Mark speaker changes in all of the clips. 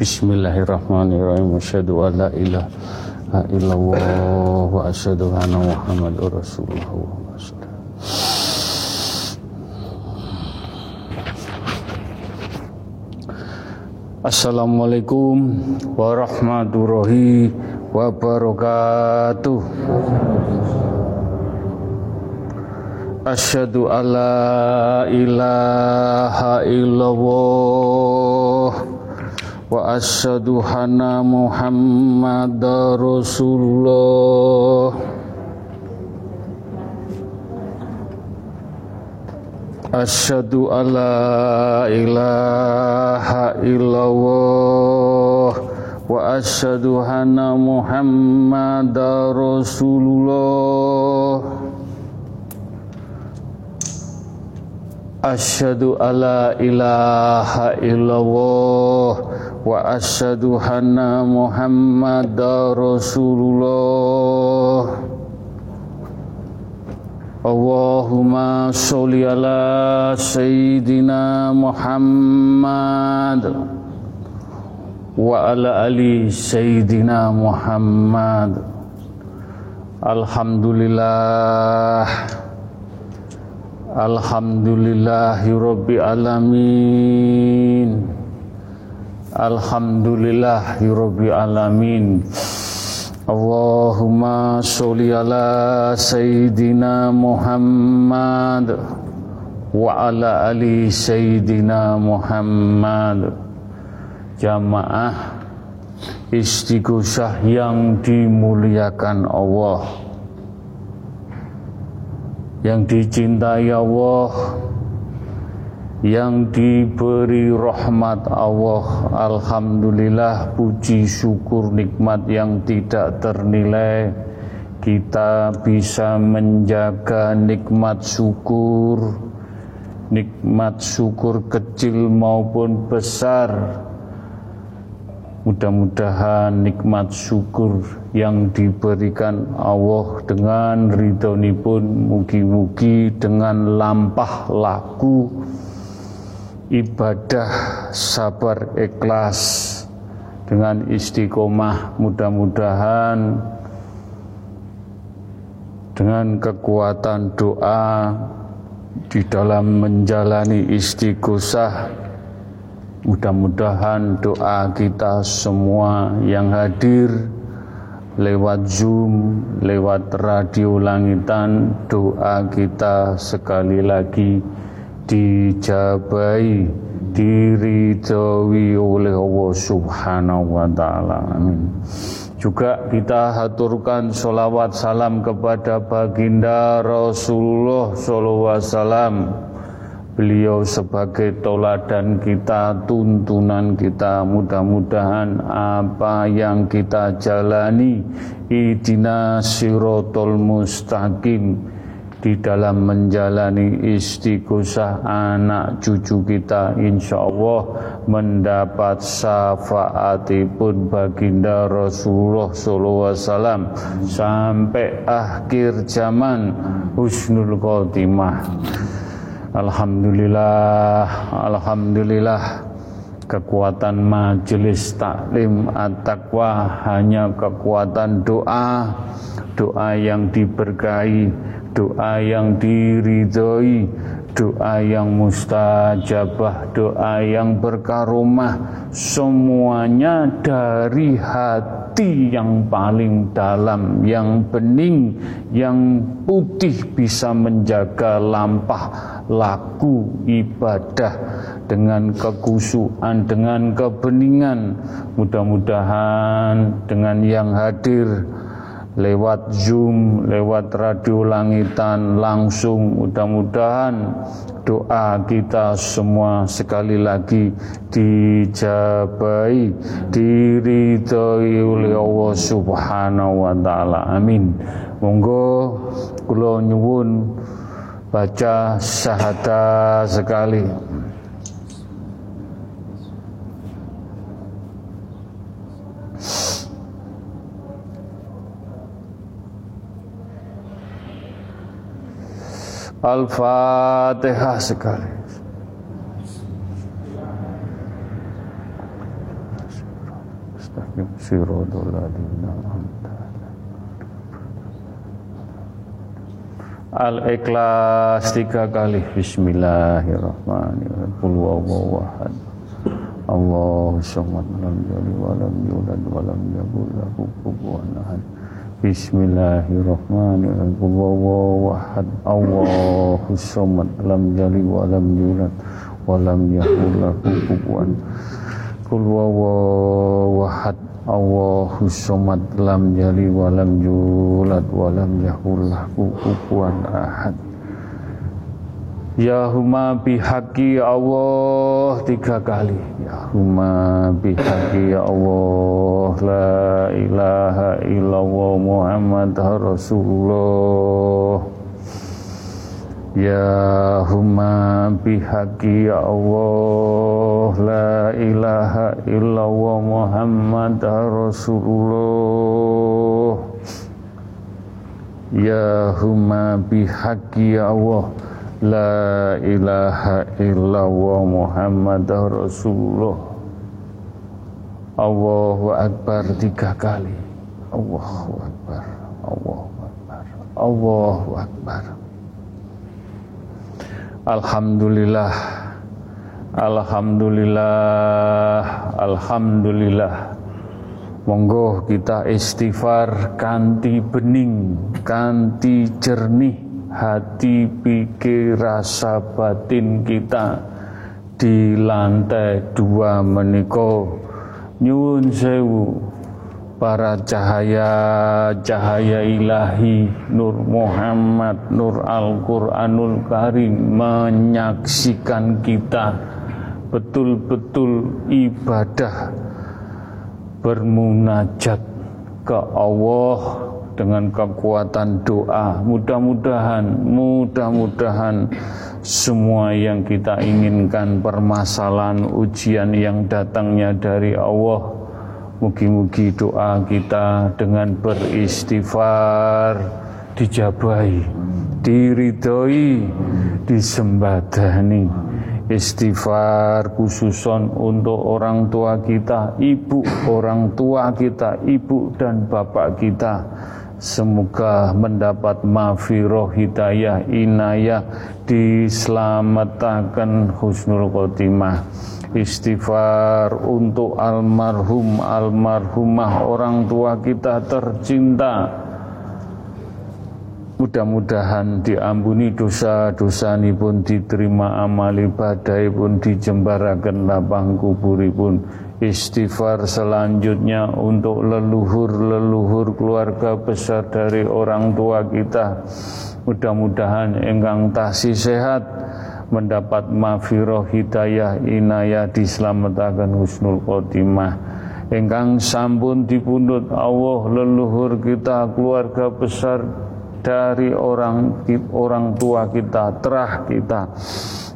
Speaker 1: Bismillahirrahmanirrahim. Asyhadu an la ilaha illallah wa asyhadu anna Muhammadur Rasulullah. Assalamualaikum warahmatullahi wabarakatuh. Asyhadu alla ilaha illallah wa asyhadu anna Muhammadar Rasulullah. Asyhadu alla ilaha illallah wa asyhadu anna Muhammadar Rasulullah. Asyhadu alla ilaha illallah wa asyhadu anna Muhammadar Rasulullah. Allahumma sholli ala sayyidina Muhammad. Wa ala ali sayyidina Muhammad. Alhamdulillah. Alhamdulillahi rabbil alamin Alhamdulillahi rabbil alamin. Allahumma sholli ala sayyidina Muhammad wa ala ali sayyidina Muhammad. Jamaah istighosah yang dimuliakan Allah. Yang dicintai Allah yang diberi rahmat Allah Alhamdulillah puji syukur nikmat yang tidak ternilai. Kita bisa menjaga nikmat syukur nikmat syukur kecil maupun besar. Mudah-mudahan nikmat syukur yang diberikan Allah dengan ridhoni pun mugi-mugi dengan lampah laku ibadah sabar ikhlas dengan istiqomah mudah-mudahan dengan kekuatan doa di dalam menjalani istighosah mudah-mudahan doa kita semua yang hadir lewat Zoom, lewat radio langitan, doa kita sekali lagi dijabai diridhoi oleh Allah Subhanahu wa taala. Amin. Juga kita haturkan solawat salam kepada baginda Rasulullah sallallahu alaihi wasallam. Beliau sebagai toladan kita, tuntunan kita, mudah-mudahan apa yang kita jalani idina sirotol mustaqim di dalam menjalani istighosah anak cucu kita insya Allah mendapat syafaatipun baginda Rasulullah SAW sampai akhir zaman husnul khotimah. Alhamdulillah Alhamdulillah. Kekuatan majelis taklim at-taqwa hanya kekuatan doa doa yang diberkahi doa yang diridhoi, doa yang mustajabah, doa yang berkaromah, semuanya dari hati yang paling dalam, yang bening, yang putih bisa menjaga lampah laku ibadah dengan kekusuan, dengan kebeningan. Mudah-mudahan dengan yang hadir lewat Zoom, lewat radio langitan langsung mudah-mudahan doa kita semua sekali lagi dijabai diridhoi oleh Allah Subhanahu wa taala. Amin. Monggo kula nyuwun baca syahadat sekali Al-Fatihah sekali. Al-Ikhlas tiga kali. Bismillahirrahmanirrahim. Qul huwallahu ahad. Allahu samad lam yalid wa lam yulad wa lam yakul lahu kufuwan ahad Bismillahirrahmanirrahim. Allahu ahad. Allahu samad. Lam yalid wa lam yulad wa lam yakul lahu kufuwan. Qul huwallahu ahad. Allahu samad. Lam yalid wa lam yulad wa lam yakul lahu kufuwan ahad. Ya huma bihaqi Allah tiga kali. Ya huma bihaqi Allah La ilaha illallah Muhammad Rasulullah. Ya huma bihaqi Allah La ilaha illallah Muhammad Rasulullah. Ya huma bihaqi Allah La ilaha illallah Muhammad Rasulullah. Allahu Akbar tiga kali. Allahu Akbar Allahu Akbar Allahu Akbar. Alhamdulillah Alhamdulillah Alhamdulillah. Monggo kita istighfar kanti bening kanti jernih hati pikir rasa batin kita di lantai dua meniko nyun sewu para cahaya cahaya ilahi Nur Muhammad Nur Al-Quranul Karim menyaksikan kita betul-betul ibadah bermunajat ke Allah dengan kekuatan doa. Mudah-mudahan, mudah-mudahan semua yang kita inginkan permasalahan ujian yang datangnya dari Allah Mugi-mugi doa kita dengan beristighfar dijabahi, diridhoi, disembadani. Istighfar khususon untuk orang tua kita, ibu orang tua kita, ibu dan bapak kita Semoga mendapat mafiroh hidayah inayah diselamatkan husnul khotimah. Istighfar untuk almarhum almarhumah orang tua kita tercinta. Mudah-mudahan diampuni dosa-dosa ini pun diterima amal ibadah pun dijembarakan lapang kuburipun istighfar selanjutnya untuk leluhur-leluhur keluarga besar dari orang tua kita mudah-mudahan engkang tasih sehat mendapat mafiroh hidayah inayah diselamatkan husnul khotimah engkang sampun dipundut Allah leluhur kita keluarga besar dari orang orang tua kita, terah kita.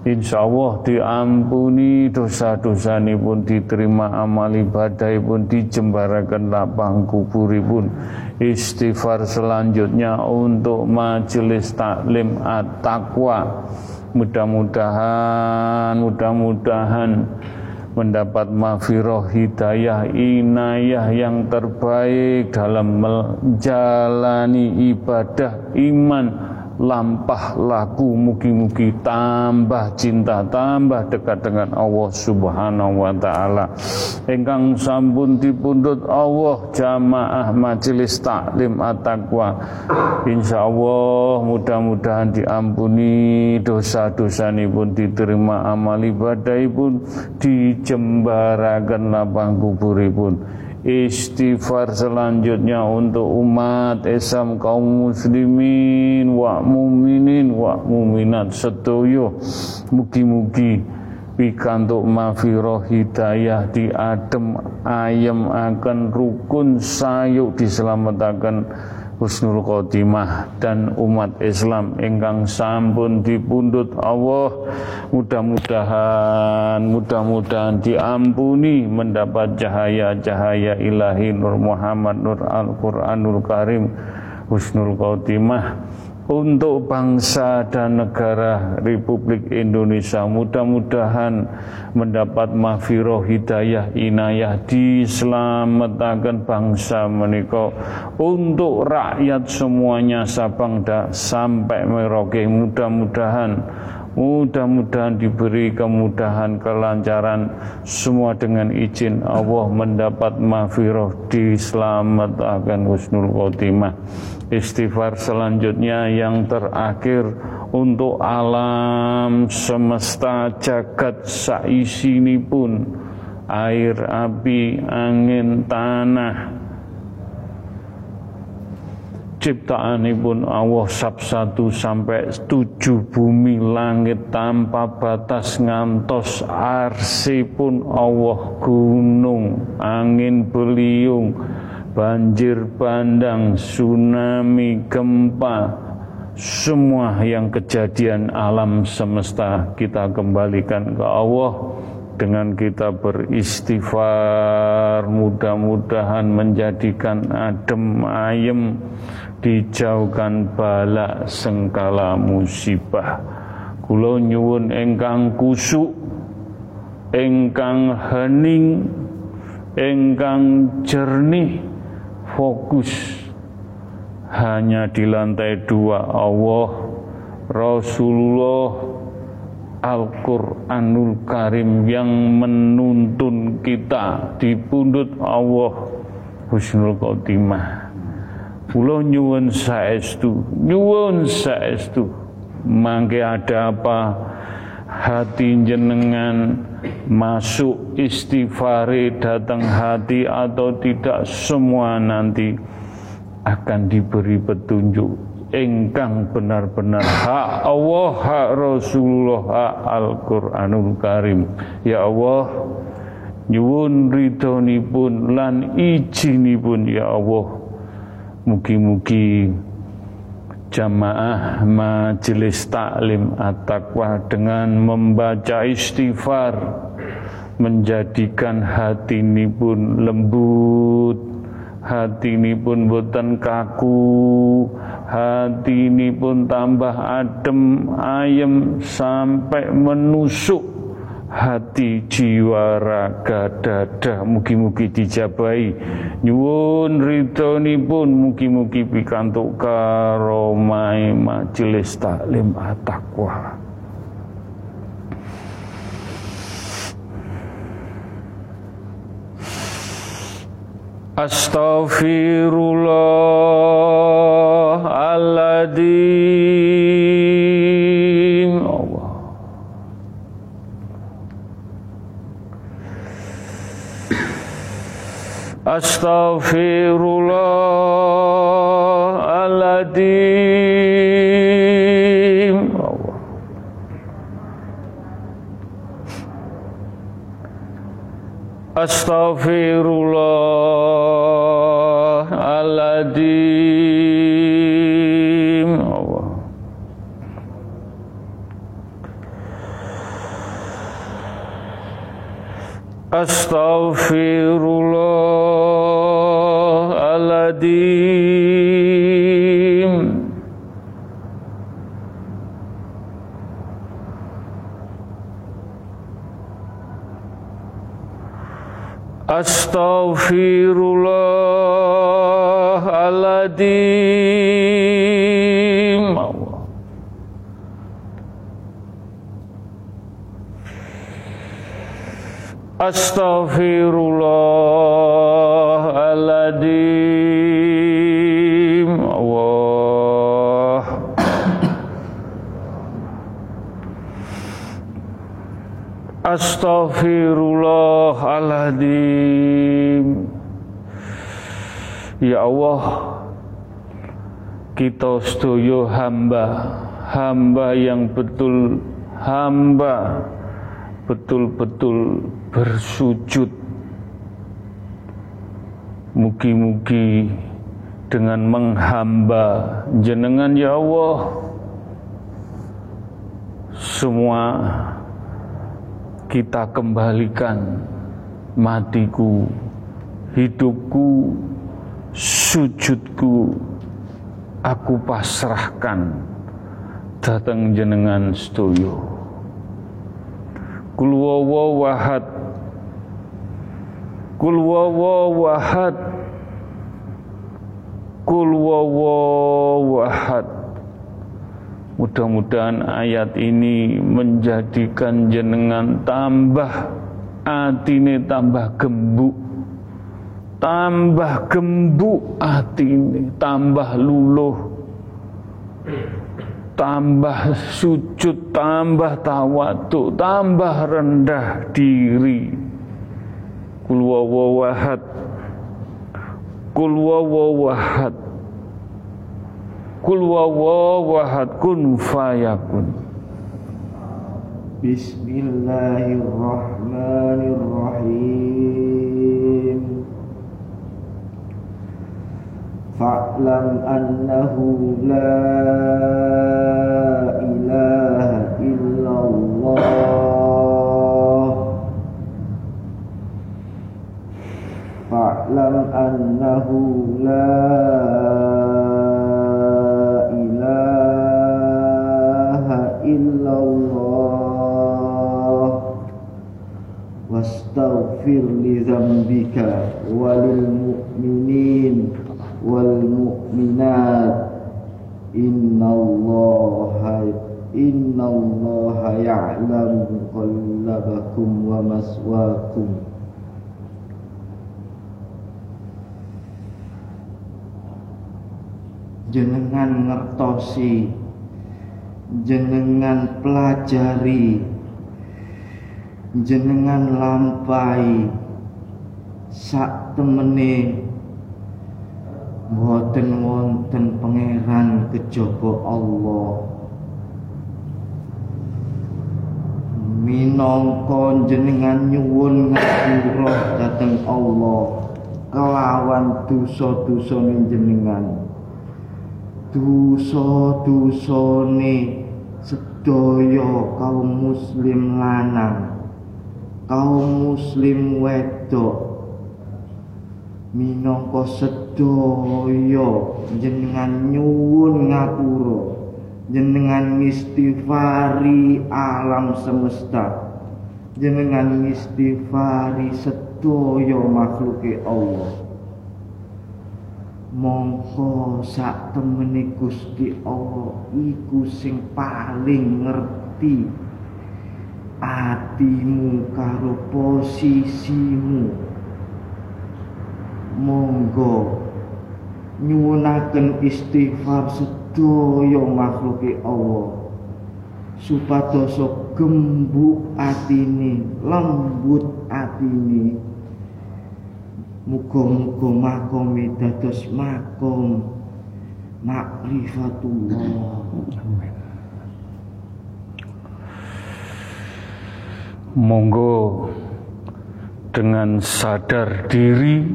Speaker 1: Insya Allah diampuni dosa-dosa ini pun diterima amal ibadah pun dijembarakan lapang kuburi pun istighfar selanjutnya untuk majelis taklim at-taqwa. Mudah-mudahan mudah-mudahan mendapat mafiroh hidayah inayah yang terbaik dalam menjalani ibadah iman lampah laku mugi-mugi tambah cinta tambah dekat dengan Allah Subhanahu wa taala. Ingkang sampun dipundhut Allah jamaah majelis taklim at-taqwa. Insyaallah mudah-mudahan diampuni dosa-dosa pun diterima amal ibadah pun dijembarakan lapang kuburipun istighfar selanjutnya untuk umat Islam kaum muslimin wa muminin wa muminat setuju mugi-mugi pikantuk mafiroh hidayah di adem ayam akan rukun sayuk diselamatkan husnul khotimah dan umat Islam ingkang sampun dipundhut Allah. Mudah-mudahan mudah-mudahan diampuni mendapat cahaya-cahaya ilahi Nur Muhammad Nur Al-Qur'anul Karim. Husnul khotimah untuk bangsa dan negara Republik Indonesia mudah-mudahan mendapat mahfiroh hidayah inayah diselamatkan bangsa menika. Untuk rakyat semuanya Sabang sampai Merauke mudah-mudahan Mudah-mudahan diberi kemudahan, kelancaran Semua dengan izin Allah mendapat mahfirah Diselamatkan husnul khotimah. Istighfar selanjutnya yang terakhir Untuk alam semesta jagat saisi ini pun Air, api, angin, tanah ciptaanipun Allah sab satu sampai tujuh bumi langit tanpa batas ngantos arsipun Allah gunung angin beliung banjir bandang tsunami gempa semua yang kejadian alam semesta kita kembalikan ke Allah dengan kita beristighfar mudah-mudahan menjadikan adem ayem dijauhkan bala sengkala musibah. Kula nyuwun engkang kusuk engkang hening engkang jernih fokus. Hanya di lantai dua Allah Rasulullah Al-Quranul Karim yang menuntun kita di pundut Allah Husnul Khotimah Kula nyuwun saestu, nyuwun saestu. Mangke ada apa? Hati jenengan masuk istighfari datang hati atau tidak semua nanti akan diberi petunjuk. Engkang benar-benar hak Allah hak Rasulullah hak Al-Qur'anul Karim. Ya Allah nyuwun ridhonipun lan ijinipun ya Allah Mugi-mugi jamaah majelis taklim at-taqwa dengan membaca istighfar menjadikan hati ini pun lembut hati ini pun boten kaku hati ini pun tambah adem ayem sampai menusuk hati jiwa raga dada mugi-mugi dijabai nyuwun pun mugi-mugi pikantuk karomai majelis taklim at-taqwa. Astaghfirullahaladzim Astaghfirullahaladzim Allah. Astaghfirullahaladzim Allah. Astaghfirullah أستغفر الله العظيم أستغفر الله Astagfirullahaladzim Ya Allah Kita sedoyo hamba Hamba yang betul Hamba Betul-betul bersujud. Mugi-mugi dengan menghamba jenengan ya Allah semua kita kembalikan matiku hidupku sujudku. Aku pasrahkan datang jenengan setuju kul wahad kul wahad kul wahad mudah-mudahan ayat ini menjadikan jenengan tambah atine tambah gembuk. Tambah gembuk hati ini, tambah luluh, tambah sujud, tambah tawatu, tambah rendah diri. Kul wawahad, kul wawahad, Kul wawawahad kun fayakun.
Speaker 2: Bismillahirrahmanirrahim. Fa'lam annahu la ilaha illallah. Fa'lam annahu la واستغفر لذنبك وللمؤمنين والمؤمنات إن الله إن الله يعلم مقلبكم ومسواكم jenengan ngertosi jenengan pelajari jenengan lampai sak temene Boten wonten pangeran kejaba Allah. Minangka jenengan nyuwun ngapura dhateng Allah kelawan dosa-dosane jenengan. Dosa-dosane sedaya kaum muslim lanang kaum muslim wedok minangka sedaya jenengan nyuwun ngapura jenengan istighfari alam semesta jenengan istighfari sedaya makhluke Allah. Mongko sak temene Gusti Allah iku sing paling ngerti atimu karo posisimu. Monggo nyuwunaken istighfar sedaya makhluke Allah supados gembuk atine lembut atine. Muga-muga makom dados makom. Makrifatullah
Speaker 1: monggo dengan sadar diri.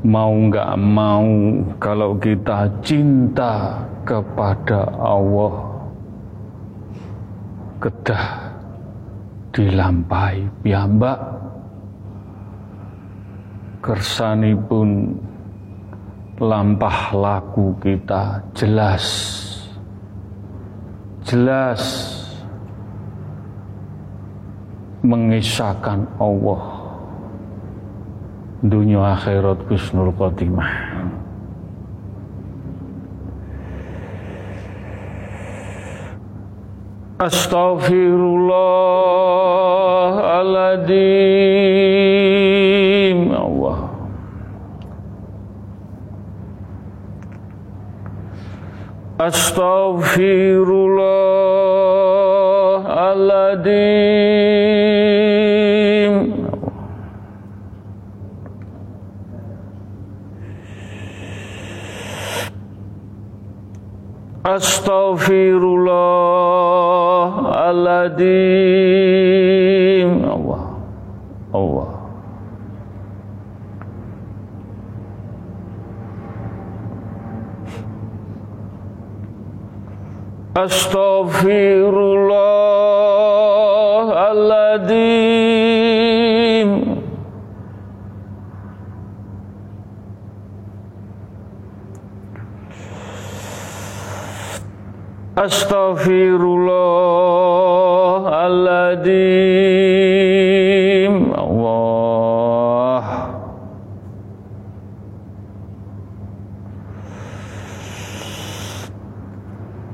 Speaker 1: Mau nggak mau kalau kita cinta kepada Allah kedah dilampai. Piyambak kersani pun lampah laku kita. Jelas. Jelas mengisahkan Allah. Dunia akhirat kusnul khotimah. Astaghfirullahaladzim. Allah. Astaghfirullahaladzim astaghfirullahaladzim Allah. Allah. Astaghfirullah Astaghfirullahaladzim Allah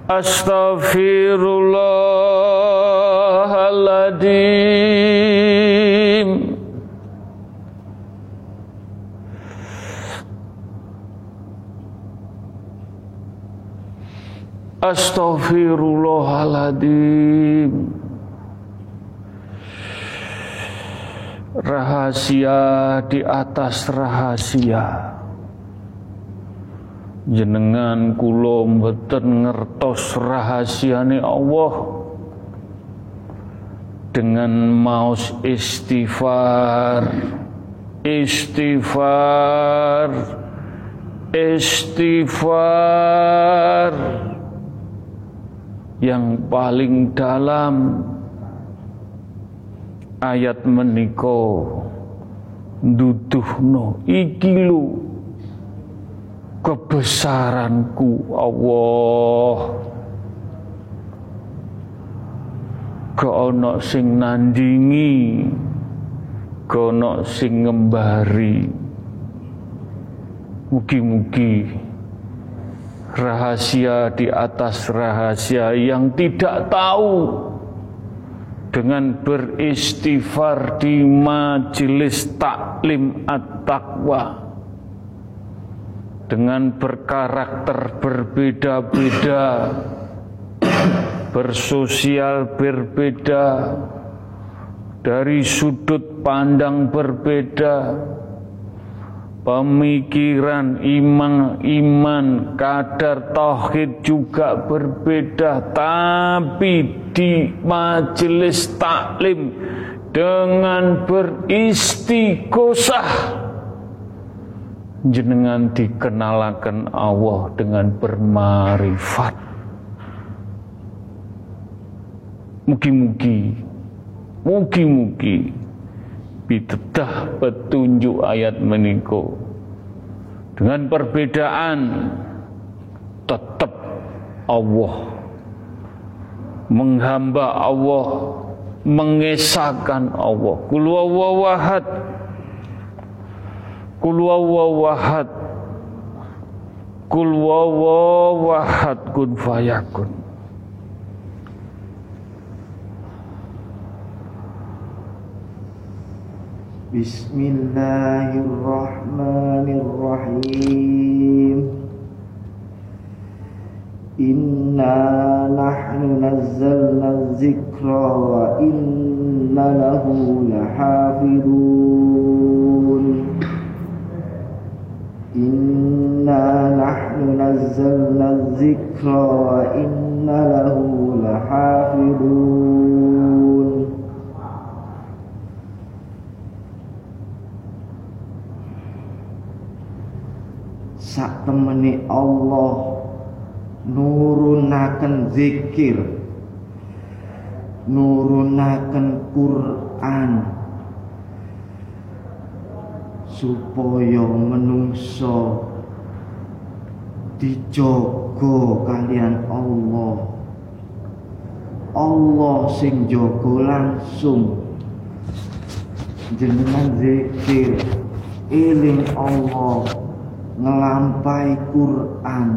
Speaker 1: Astaghfirullahaladzim Astaghfirullahaladzim. Rahasia di atas rahasia. Jenengan kulo mboten ngertos rahasiane Allah. Dengan maus istighfar. Istighfar. Istighfar yang paling dalam ayat meniko duduhno. Iki lu kebesaranku Allah. Kono sing nandingi Kono sing ngembari. Mugi-mugi Rahasia di atas rahasia yang tidak tahu. Dengan beristighfar di majelis taklim at-taqwa. Dengan berkarakter berbeda-beda, bersosial berbeda, dari sudut pandang berbeda, pemikiran iman iman kadar tauhid juga berbeda tapi di majelis taklim dengan beristighosah jenengan dikenalakan Allah dengan bermarifat. Mugi-mugi, mugi-mugi, bitedah petunjuk ayat meniko dengan perbedaan tetap Allah menghamba Allah mengesahkan Allah. Kul wahad Kul wawahad Kul wawahad kun fayakun
Speaker 2: بسم الله الرحمن الرحيم. إنا نحن نزلنا الذكر وإنا له لحافظون. إنا نحن نزلنا الذكر وإنا له لحافظون. Sak temeni Allah nurunaken zikir nurunaken Quran supaya menungso dijogo kalian Allah. Allah sing jogo langsung. Jenengan zikir eling Allah ngelampai Quran.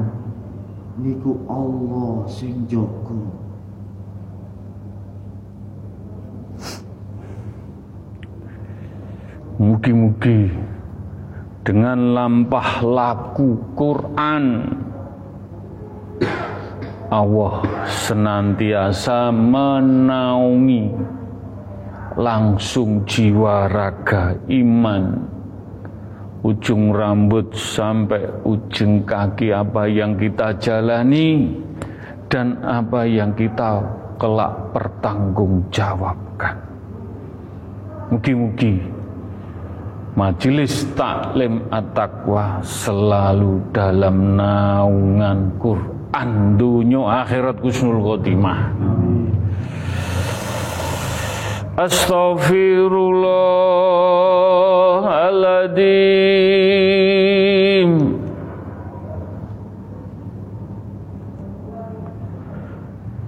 Speaker 2: Niku Allah sing jogo
Speaker 1: Mugi-mugi dengan lampah laku Quran Allah senantiasa menaungi langsung jiwa raga iman ujung rambut sampai ujung kaki apa yang kita jalani dan apa yang kita kelak pertanggungjawabkan. Mugi-mugi Majelis taklim at-taqwa selalu dalam naungan Quran dunia akhirat kusnul khotimah Astaghfirullahaladzim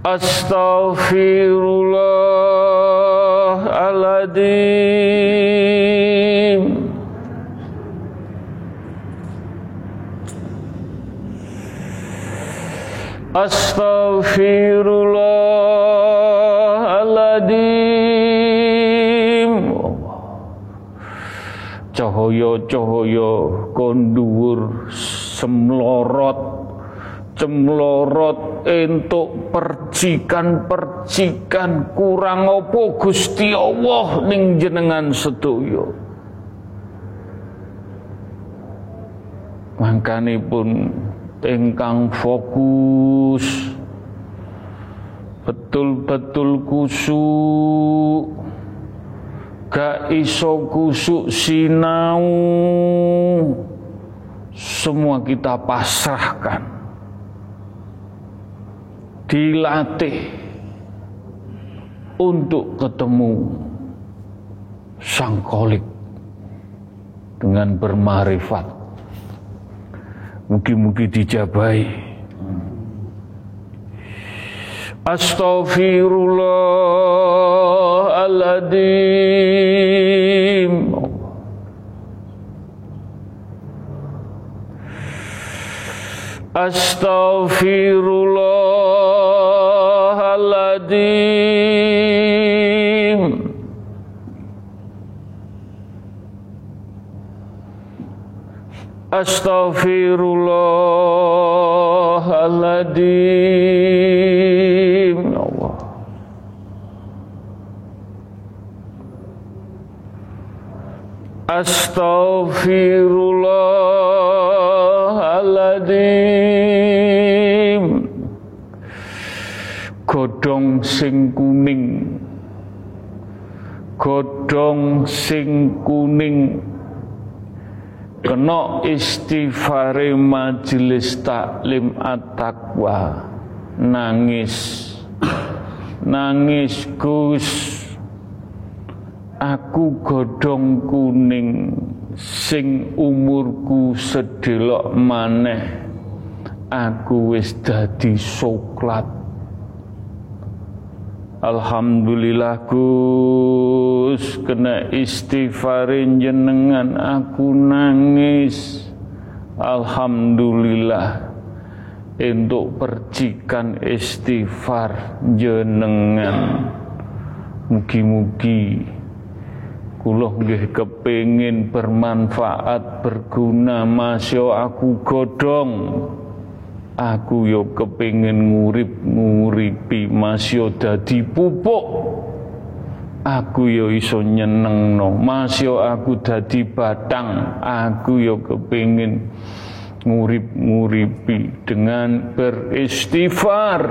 Speaker 1: Astaghfirullahaladzim Astaghfirullahaladzim Cahaya-cahaya kondur semlorot cemlorot entuk percikan-percikan kurang opo Gusti Allah ning jenengan sedaya. Pun ingkang fokus betul-betul kusuk gak iso kusuk sinau. Semua kita pasrahkan. Dilatih untuk ketemu sang kolik dengan bermarifat. Mugi-mugi dijabai. Astaghfirullahaladzim. Astaghfirullahaladzim. Astaghfirullahaladzim Astaghfirullahaladzim. Godong sing kuning. Godong sing kuning. Kena istighfari majelis taklim at-taqwa. Nangis. Nangis Gus aku godong kuning sing umurku sedelok maneh. Aku wis dadi soklat. Alhamdulillah Gus. Kena istighfarin jenengan aku nangis. Alhamdulillah. Untuk percikan istighfar jenengan mugi-mugi kula nggih kepengin bermanfaat berguna masya aku godong aku yo kepingin ngurip nguripi masih dadi pupuk. Aku yo iso nyeneng no masih aku dadi batang. Aku yo kepingin ngurip nguripi dengan beristighfar.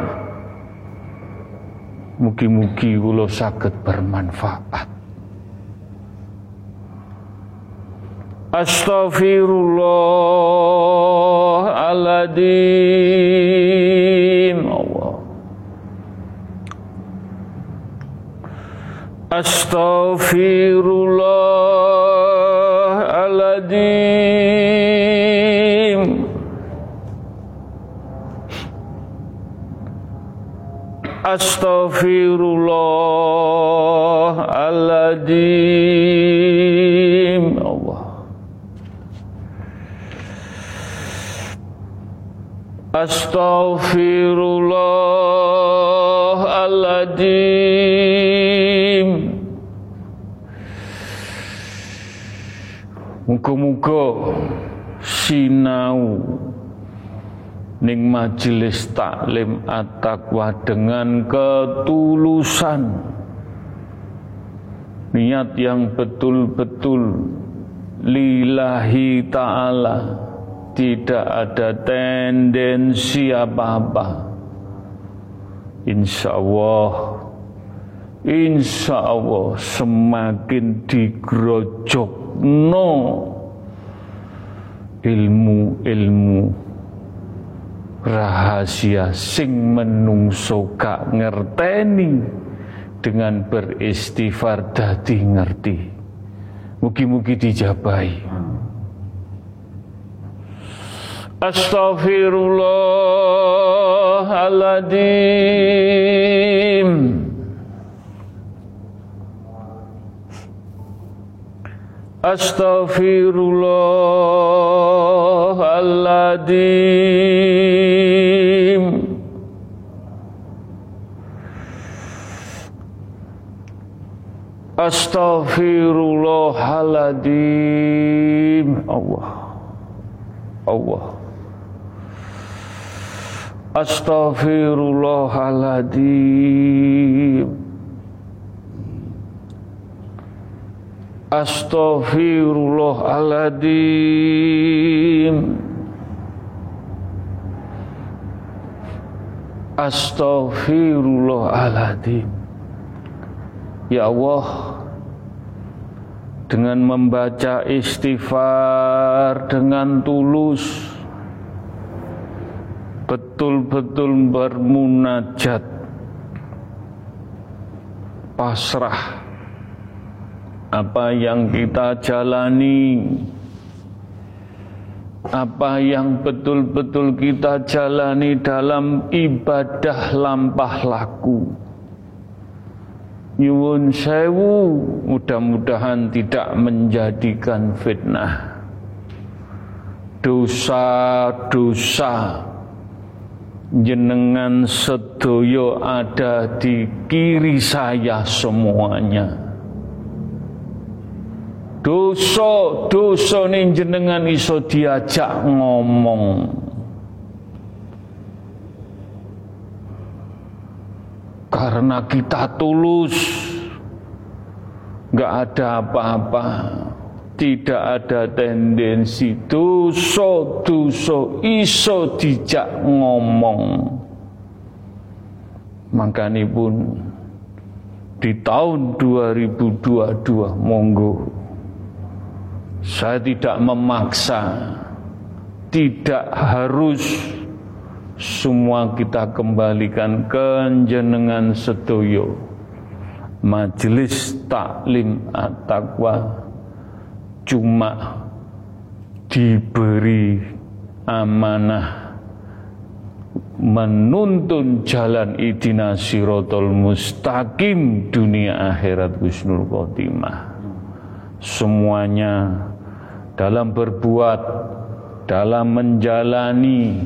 Speaker 1: Mugi-mugi kula sakit bermanfaat Astaghfirullahaladzim Allah. Astaghfirullahaladzim Astaghfirullahaladzim Allah Astaghfirullahaladzim Muka-muka sinau ning majelis taklim at-taqwa dengan ketulusan. Niat yang betul-betul lillahi ta'ala tidak ada tendensi apa-apa. Insya Allah, insya Allah semakin digrojok no ilmu-ilmu rahasia sing menungso gak ngerteni dengan beristighfar dadi ngerti mugi-mugi dijabai Astaghfirullahaladzim Astaghfirullahaladzim Astaghfirullahaladzim Allah Allah Astaghfirullahaladzim. Astaghfirullahaladzim. Astaghfirullahaladzim. Ya Allah Dengan membaca istighfar Dengan tulus Betul-betul bermunajat Pasrah apa yang kita jalani, apa yang betul-betul kita jalani dalam ibadah lampah laku. Nyuwun sewu, mudah-mudahan tidak menjadikan fitnah. Dosa-dosa jenengan sedoyo ada di kiri saya semuanya. Dosa dosa ning jenengan iso diajak ngomong. Karena kita tulus nggak ada apa-apa tidak ada tendensi dosa dosa iso dijak ngomong. Makanya pun di tahun 2022 monggo. Saya tidak memaksa, tidak harus semua kita kembalikan ke jenengan sedoyo. Majelis taklim at-taqwa cuma diberi amanah menuntun jalan idina sirotol mustaqim dunia akhirat husnul khotimah semuanya dalam berbuat, dalam menjalani,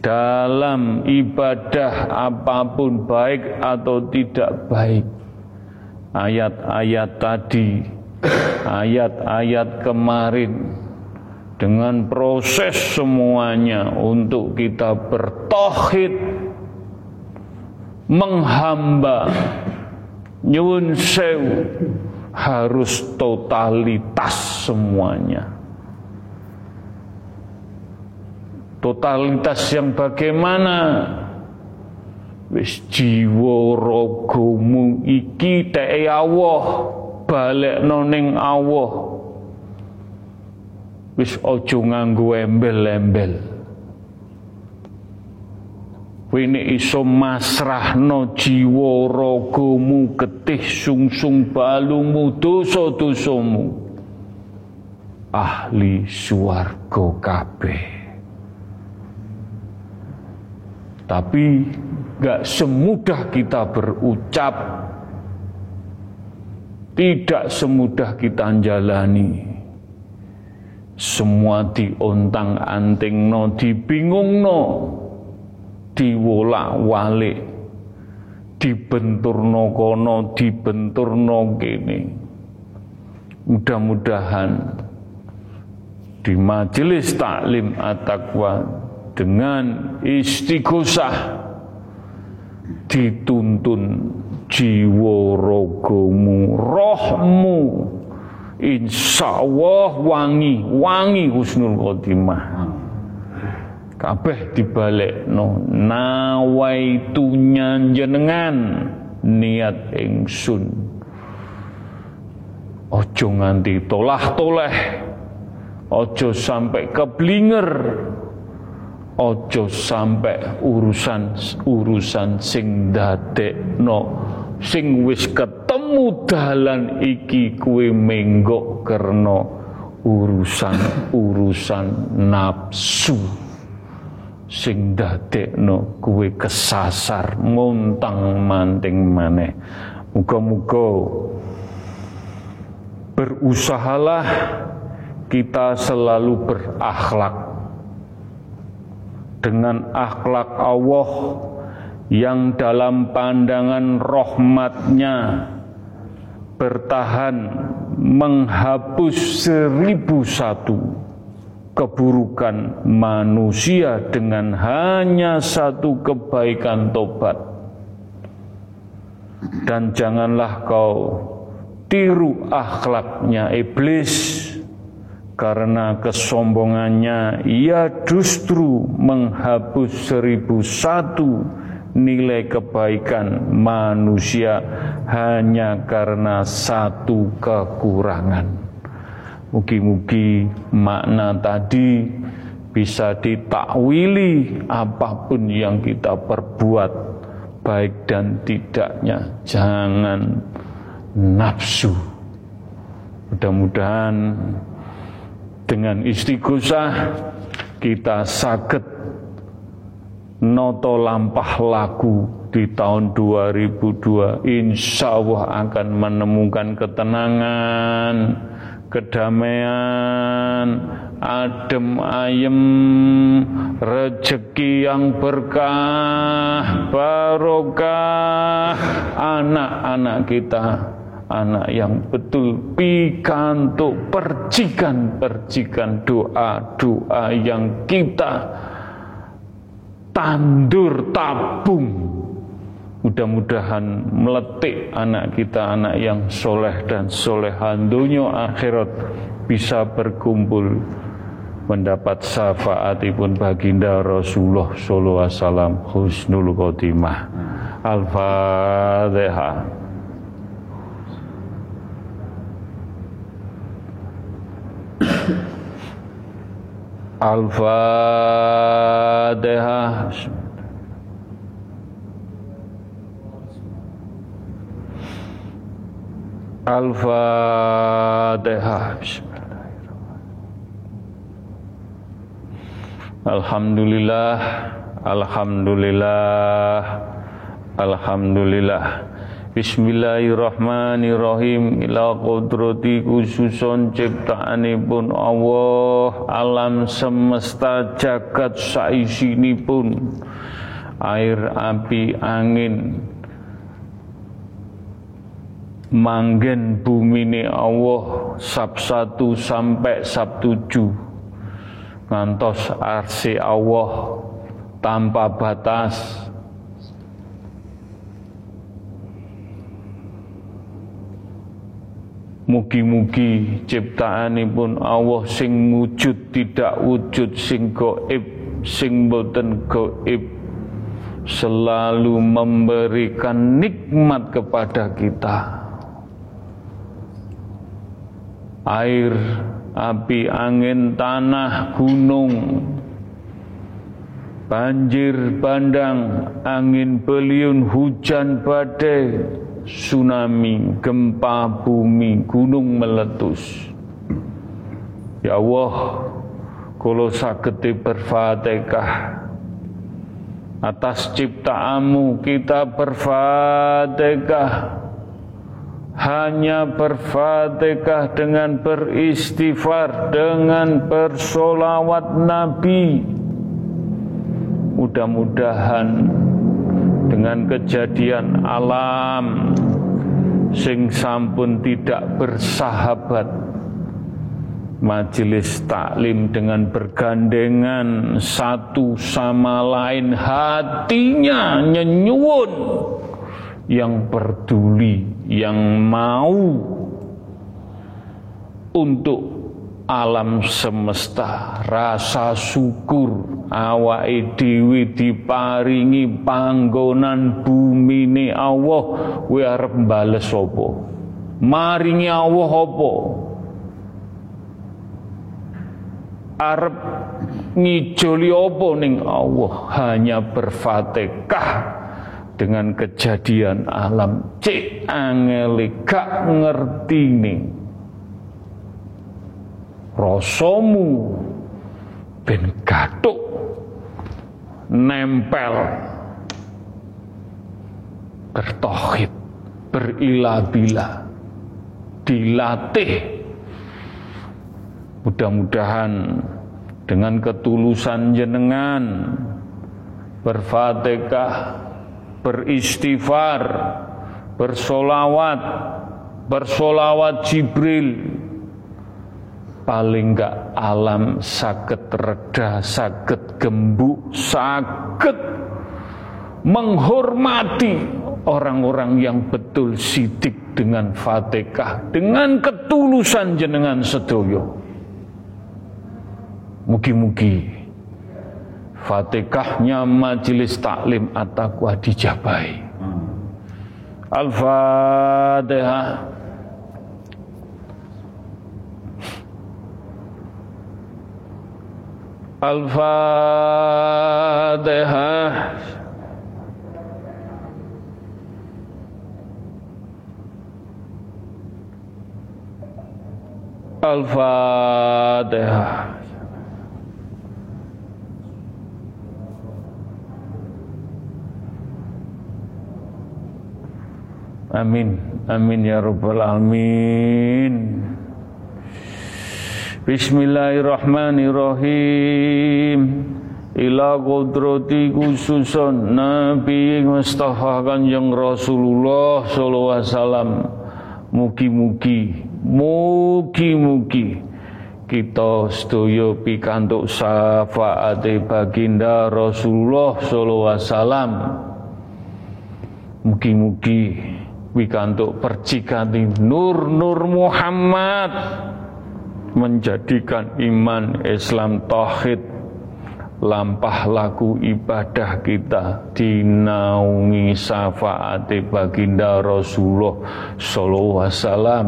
Speaker 1: dalam ibadah apa pun baik atau tidak baik. Ayat-ayat tadi, ayat-ayat kemarin dengan proses semuanya untuk kita bertohid menghamba nyuwun sewu harus totalitas semuanya. Totalitas yang bagaimana? Wis jiwa ragamu iki teke Allah, balik ning Allah. Wis aja nganggo embel-embel. Wene iso masrahno jiwa ragamu getih sungsung balumu dosa-dosamu ahli swarga kabeh tapi gak semudah kita berucap tidak semudah kita jalani. Semua diontang-anting no dibingung no diwolak-walik dibenturno kono dibenturno kene. Mudah-mudahan di majelis taklim at-taqwa dengan istighosah dituntun jiwa rogomu rohmu. Insya Allah wangi wangi husnul khotimah. Kabeh dibalik no nawaitunya jenengan niat ingsun. Ojo nganti tolah toleh ojo sampai keblinger ojo sampai urusan urusan sing no sing wis ketemu dalan iki kue menggok kerno urusan urusan nafsu sing no kue kesasar montang manting maneh. Muga-muga berusahalah kita selalu berakhlak. Dengan akhlak Allah yang dalam pandangan rahmatnya bertahan menghapus seribu satu keburukan manusia dengan hanya satu kebaikan tobat. Dan janganlah kau tiru akhlaknya iblis karena kesombongannya ia justru menghapus seribu satu nilai kebaikan manusia hanya karena satu kekurangan. Mugi-mugi makna tadi bisa ditakwili apa pun yang kita perbuat baik dan tidaknya jangan nafsu. Mudah-mudahan dengan istighosah kita sakit noto lampah laku di tahun 2002 insya Allah akan menemukan ketenangan kedamaian adem ayem rezeki yang berkah barokah. Anak-anak kita anak yang betul pikantuk percikan-percikan doa-doa yang kita tandur tabung. Mudah-mudahan meletik anak kita anak yang soleh dan solehan dunia akhirat bisa berkumpul mendapat syafaatipun baginda Rasulullah sallallahu alaihi wasallam husnul khotimah. Al-fatihah Al-Fatihah Al-Fatihah Alhamdulillah. Alhamdulillah. Alhamdulillah Bismillahirrahmanirrahim. Ila qudrati khususon ciptaanipun Allah. Alam semesta jagat saisinipun. Air api angin. Manggen bumi Allah sab satu sampai sab tujuh. Ngantos arsi Allah tanpa batas Mugi-mugi ciptaanipun Allah sing wujud tidak wujud sing goib sing boten goib selalu memberikan nikmat kepada kita. Air, api, angin, tanah, gunung, banjir bandang, angin beliun, hujan badai, tsunami, gempa bumi, gunung meletus. Ya Allah, kalau sakiti berfatihah. Atas ciptaanmu kita berfatihah. Hanya berfatihah dengan beristighfar dengan bersolawat Nabi. Mudah-mudahan dengan kejadian alam sing sampun tidak bersahabat. Majelis taklim dengan bergandengan satu sama lain hatinya nyenyuun yang peduli yang mau untuk alam semesta rasa syukur awake dhewe diparingi panggonan bumine Allah. Kowe arep bales apa maringi Allah apa? Arep ngijoli apa ning Allah? Hanya berfatihah dengan kejadian alam. Cek angeli gak ngerti ning rasamu. Ben gatuk nempel. Bertohid berilah-bila dilatih. Mudah-mudahan dengan ketulusan jenengan berfatihah beristighfar bersolawat bersolawat Jibril paling enggak alam sakit reda sakit gembuk sakit menghormati orang-orang yang betul sidik dengan fatihah dengan ketulusan jenengan sedoyo Mugi-mugi Fatihahnya majelis taklim at-taqwa dijabai. Al-Fatihah. Al-Fatihah. Amin. Amin ya rabbal alamin. Bismillahirrahmanirrahim. Ila qudrati khususun Nabi Mustafa Kanjeng Rasulullah sallallahu alaihi wasallam. Mugi-mugi, mugi-mugi kita sedaya pikantuk syafaate baginda Rasulullah sallallahu alaihi wasallam. Mugi-mugi wikantuk percikati nur-nur Muhammad menjadikan iman Islam tauhid lampah laku ibadah kita dinaungi syafaat baginda Rasulullah sallallahu alaihi wasallam.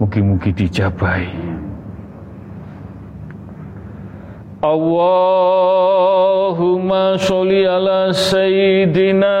Speaker 1: Mugi-mugi dijabai. Allahumma sholli ala sayyidina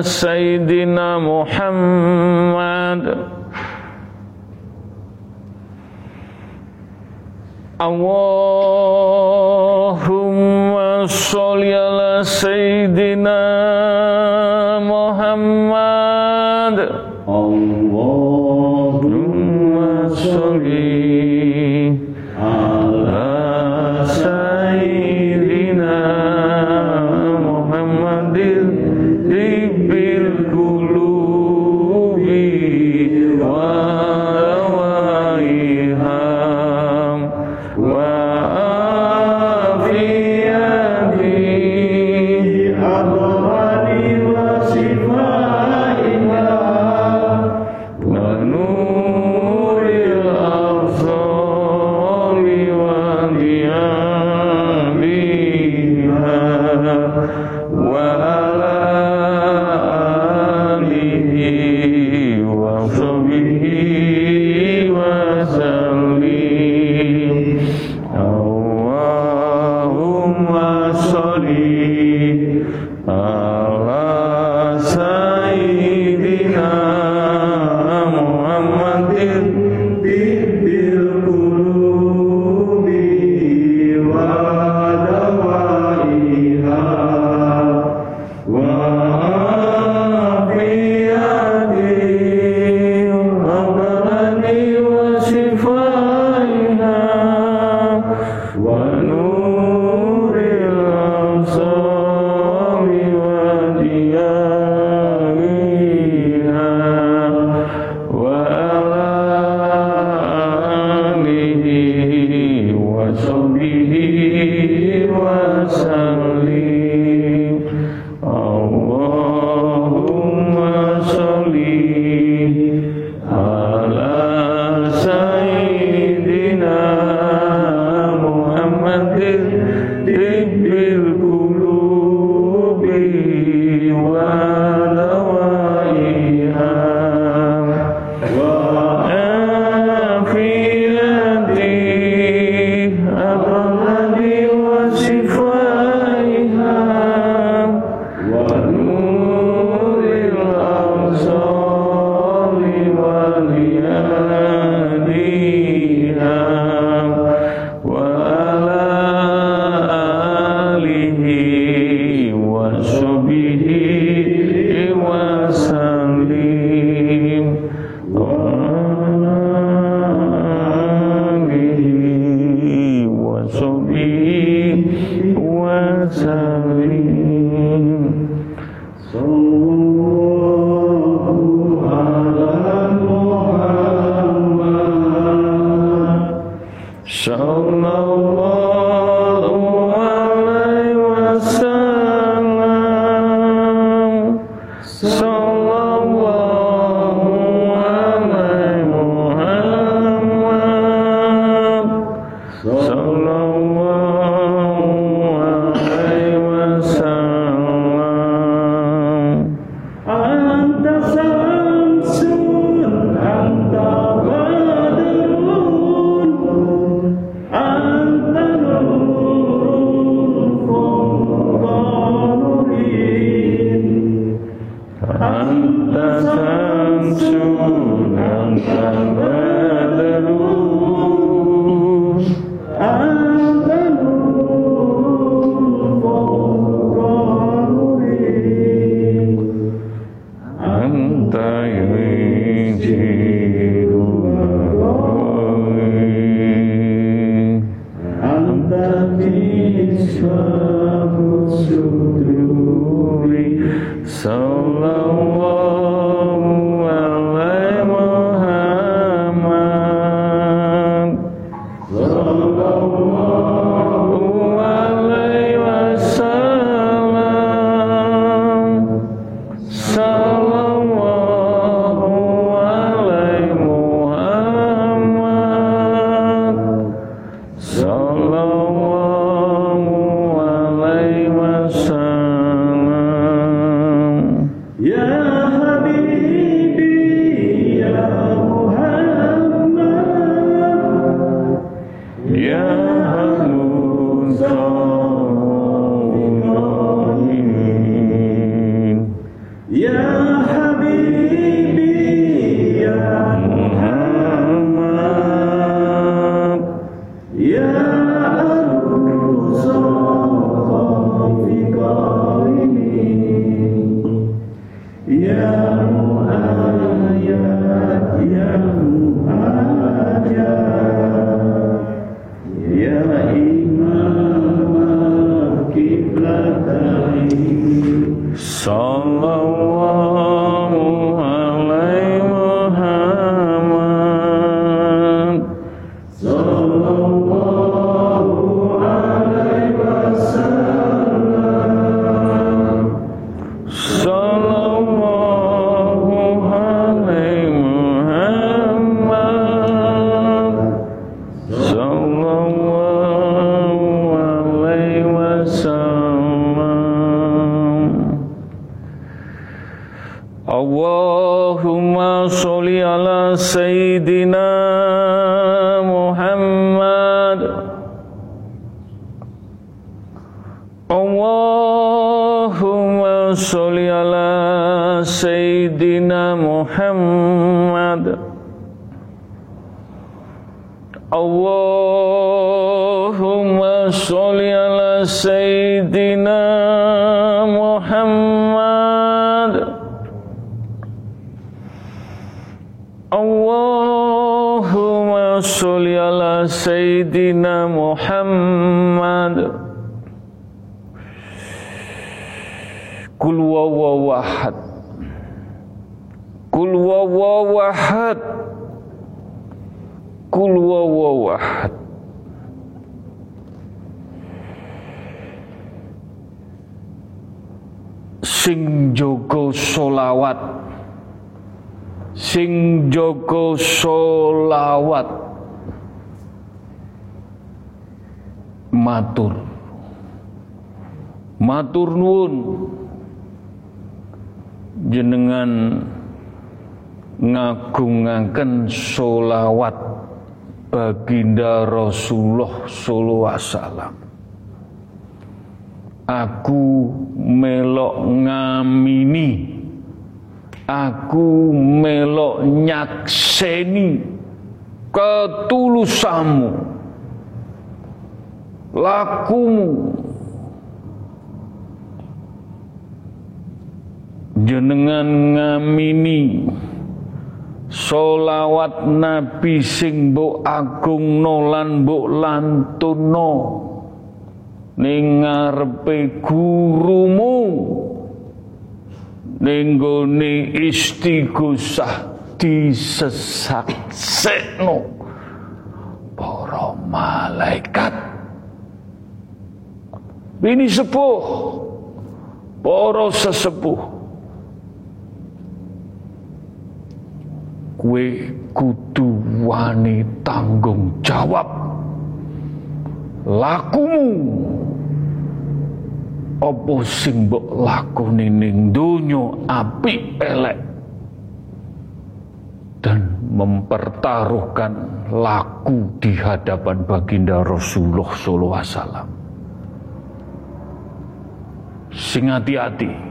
Speaker 1: ala sayyidina Muhammad. Allahumma sholli ala وصحبه matur. Matur nuwun. Jenengan ngagungaken solawat baginda Rasulullah sallallahu alaihi wasallam. Aku melok ngamini aku melok nyakseni ketulusamu lakumu. Jenengan ngamini solawat nabi sing mbok agung nolan mbok lantuno ning ngarepe gurumu ning gone istighosah disesaksekno. Para malaikat ini sepuh. Para sesepuh. Kue kudu wani tanggung jawab. Lakumu. Apa sing mbok lakoni ning donya apik elek? Dan mempertaruhkan laku di hadapan baginda Rasulullah wasallam sing hati-hati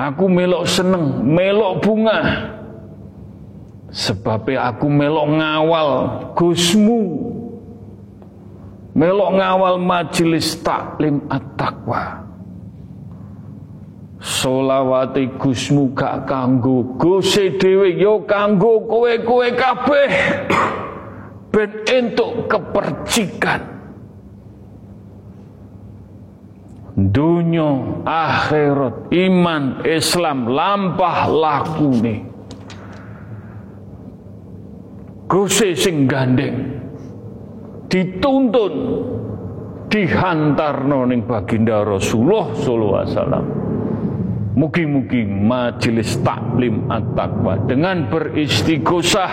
Speaker 1: Aku melok seneng, melok bunga. Sebabnya aku melok ngawal Gusmu. Melok ngawal majelis taklim at-taqwa. Solawati Gusmu gak kanggo Guse dhewe yo kanggo kowe-kowe kabeh. Ben entuk kepercikan. Dunia, akhirat, iman, Islam lampah laku nih. Guse sing gandeng dituntun dihantar noning baginda Rasulullah sallallahu alaihi wasallam. Mugi-mugi majelis taklim at-taqwa dengan beristighosah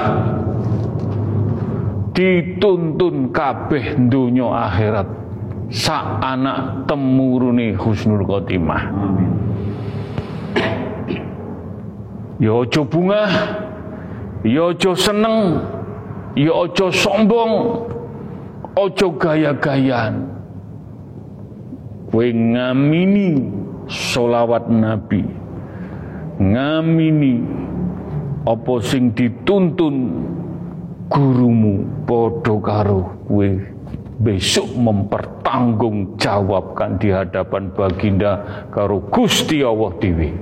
Speaker 1: dituntun kabeh dunia akhirat sak anak temuruni husnul khotimah. Ya aja bunga, ya aja seneng, ya aja sombong, aja gaya-gayan. Kowe ngamini solawat Nabi, ngamini apa sing dituntun gurumu padha karo kowe besok mempertanggungjawabkan di hadapan baginda karo Gusti Allah Dewi.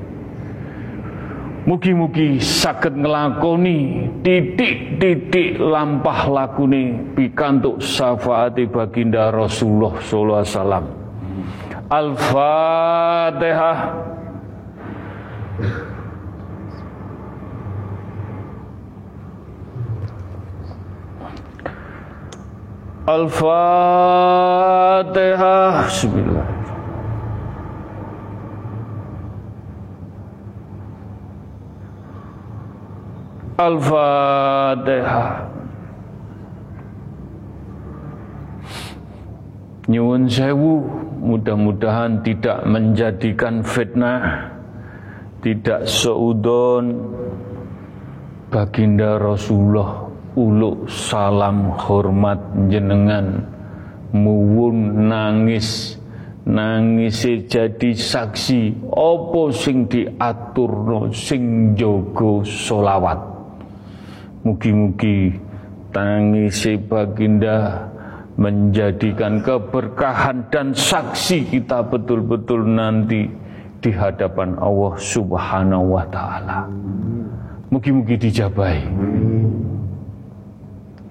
Speaker 1: Mugi-mugi sakit ngelakoni titik-titik lampah lakune pikantuk syafaati baginda Rasulullah sallallahu alaihi wasallam. Al-Fatihah. Al-Fatihah. Bismillah. Al-Fatihah. Nyuwun sewu, mudah-mudahan tidak menjadikan fitnah, tidak seudon baginda Rasulullah uluk salam hormat jenengan muwun nangis nangis jadi saksi opo sing diaturno sing jogo solawat mugi-mugi tangis baginda menjadikan keberkahan dan saksi kita betul-betul nanti di hadapan Allah Subhanahu wa taala. Mugi-mugi dijabai.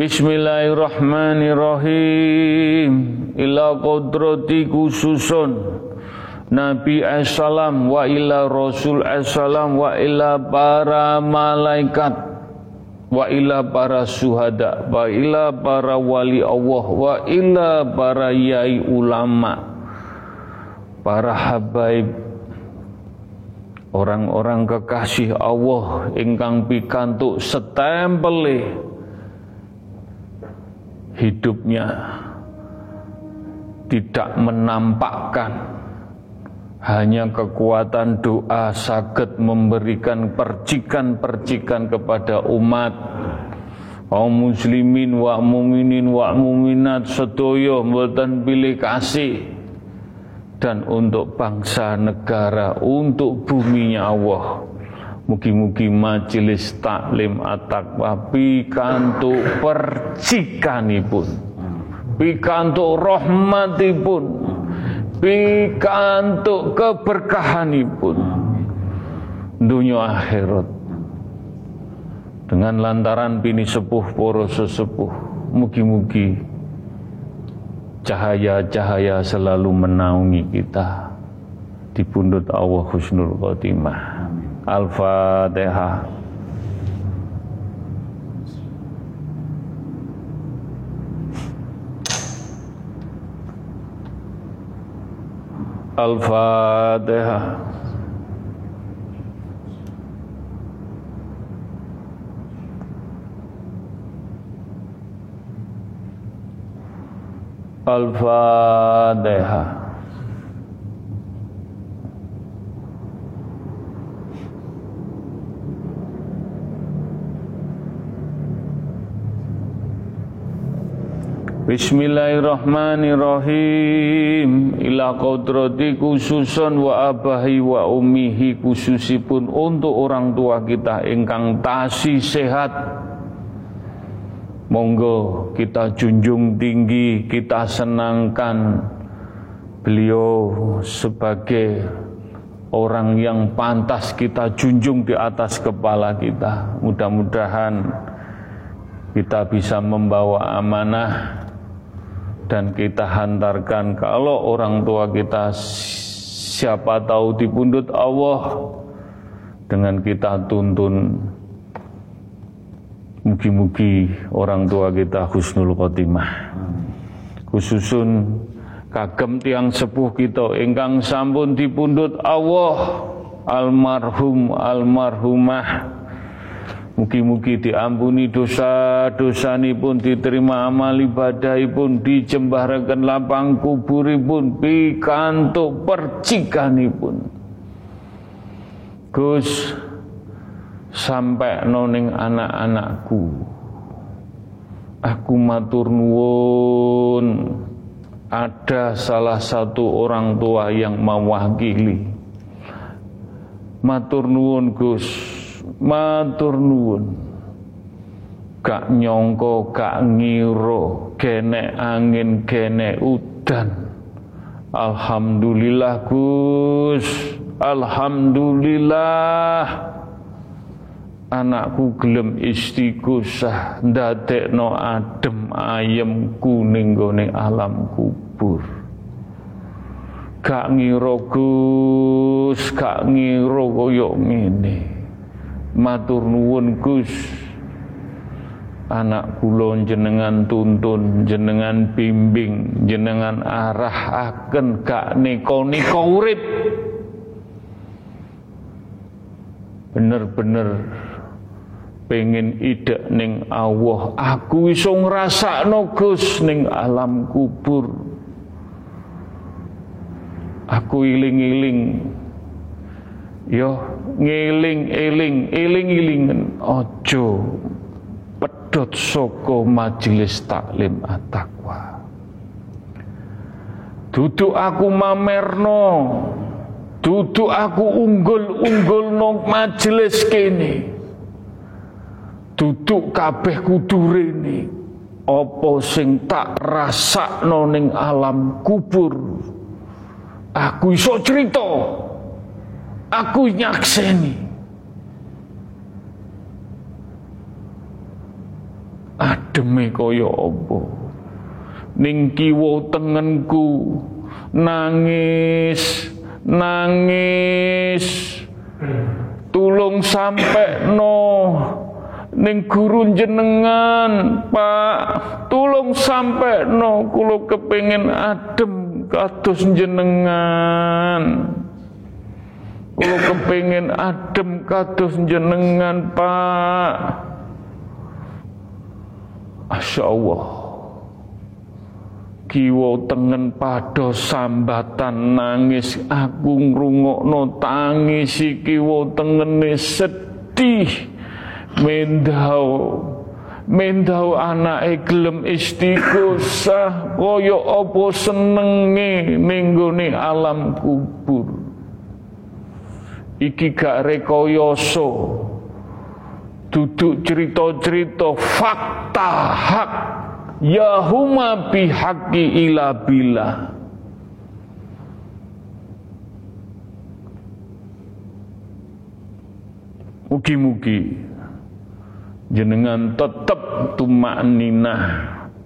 Speaker 1: Bismillahirrahmanirrahim. Ila kodrati khususun. Nabi Assalam wa ila Rasul Assalam wa ila para malaikat. Wa ila para suhada. Wa ila para wali Allah. Wa ila para yai ulama. Para habaib. Orang-orang kekasih Allah. Ingkang pikantuk setempele hidupnya tidak menampakkan. Hanya kekuatan doa sakit memberikan percikan-percikan kepada umat. Kaum muslimin wa muminin wa muminat sedoyo mboten pilih kasih. Dan untuk bangsa negara untuk buminya Allah Mugi-mugi majelis taklim at-taqwa pikantuk percikanipun. Pikantuk rahmatipun. Pikantuk keberkahanipun. Dunia akhirat. Dengan lantaran bini sepuh poro sesepuh. Mugi-mugi cahaya-cahaya selalu menaungi kita di pundut Allah Husnul Khotimah. Al-Fatihah. Al-Fatihah. Al-Fatihah. Bismillahirrahmanirrahim Ila kodrati khususun wa abahi wa umihi khususipun untuk orang tua kita ingkang tasi sehat Monggo kita junjung tinggi, kita senangkan beliau sebagai orang yang pantas kita junjung di atas kepala kita. Mudah-mudahan kita bisa membawa amanah dan kita hantarkan kalau orang tua kita siapa tahu dipundut Allah dengan kita tuntun. Mugi-mugi orang tua kita husnul khotimah. Khususun kagem tiang sepuh kita ingkang sampun dipundut Allah almarhum almarhumah Mugi-mugi diampuni dosa-dosa pun diterima amal ibadah pun dijembarakan lapang kuburipun pikantuk pun. Gus sampai noning anak-anakku. Aku matur nuwun ada salah satu orang tua yang mewakili. Matur nuwun Gus matur nuwun. Gak nyongko gak ngiro kene angin kene udan. Alhamdulillah Gus. Alhamdulillah. Anakku gelem istighosah ndadekno adem ayem kuning gone alam kubur. Gak ngiro Gus. Gak ngiro koyo ngene matur nuwun Gus. Anak kula jenengan tuntun jenengan bimbing jenengan arahaken gak nika-nika urip. Bener-bener pengen ide ning Allah. Aku iso ngrasakno Gus ning alam kubur. Aku iling-iling yo ngeling-eling eling-elingen ojo pedot soko majelis taklim at-taqwa. Duduk aku mamerno. Duduk aku unggul-unggul no majelis kene. Duduk kabeh kudurene apa sing tak rasakno ning alam kubur? Aku iso cerita aku nyakseni. Ademe kaya apa? Ning kiwa tengenku nangis nangis. Tulung sampai no ning guru jenengan Pak. Tulung sampai no kulo kepingin adem kados jenengan kulo kepingin adem kados jenengan Pak. Masya Allah. Kiwa tengen padha sambatan nangis. Aku ngrungokno tangis kiwa tengene sedih. Mendau mendau anake gelem istighosah. Kaya apa senenge ning alam kubur iki gak rekoyoso. Duduk cerita-cerita fakta hak. Ya huma bihaqi ila bila Mugi-mugi jenengan tetep tumak ninah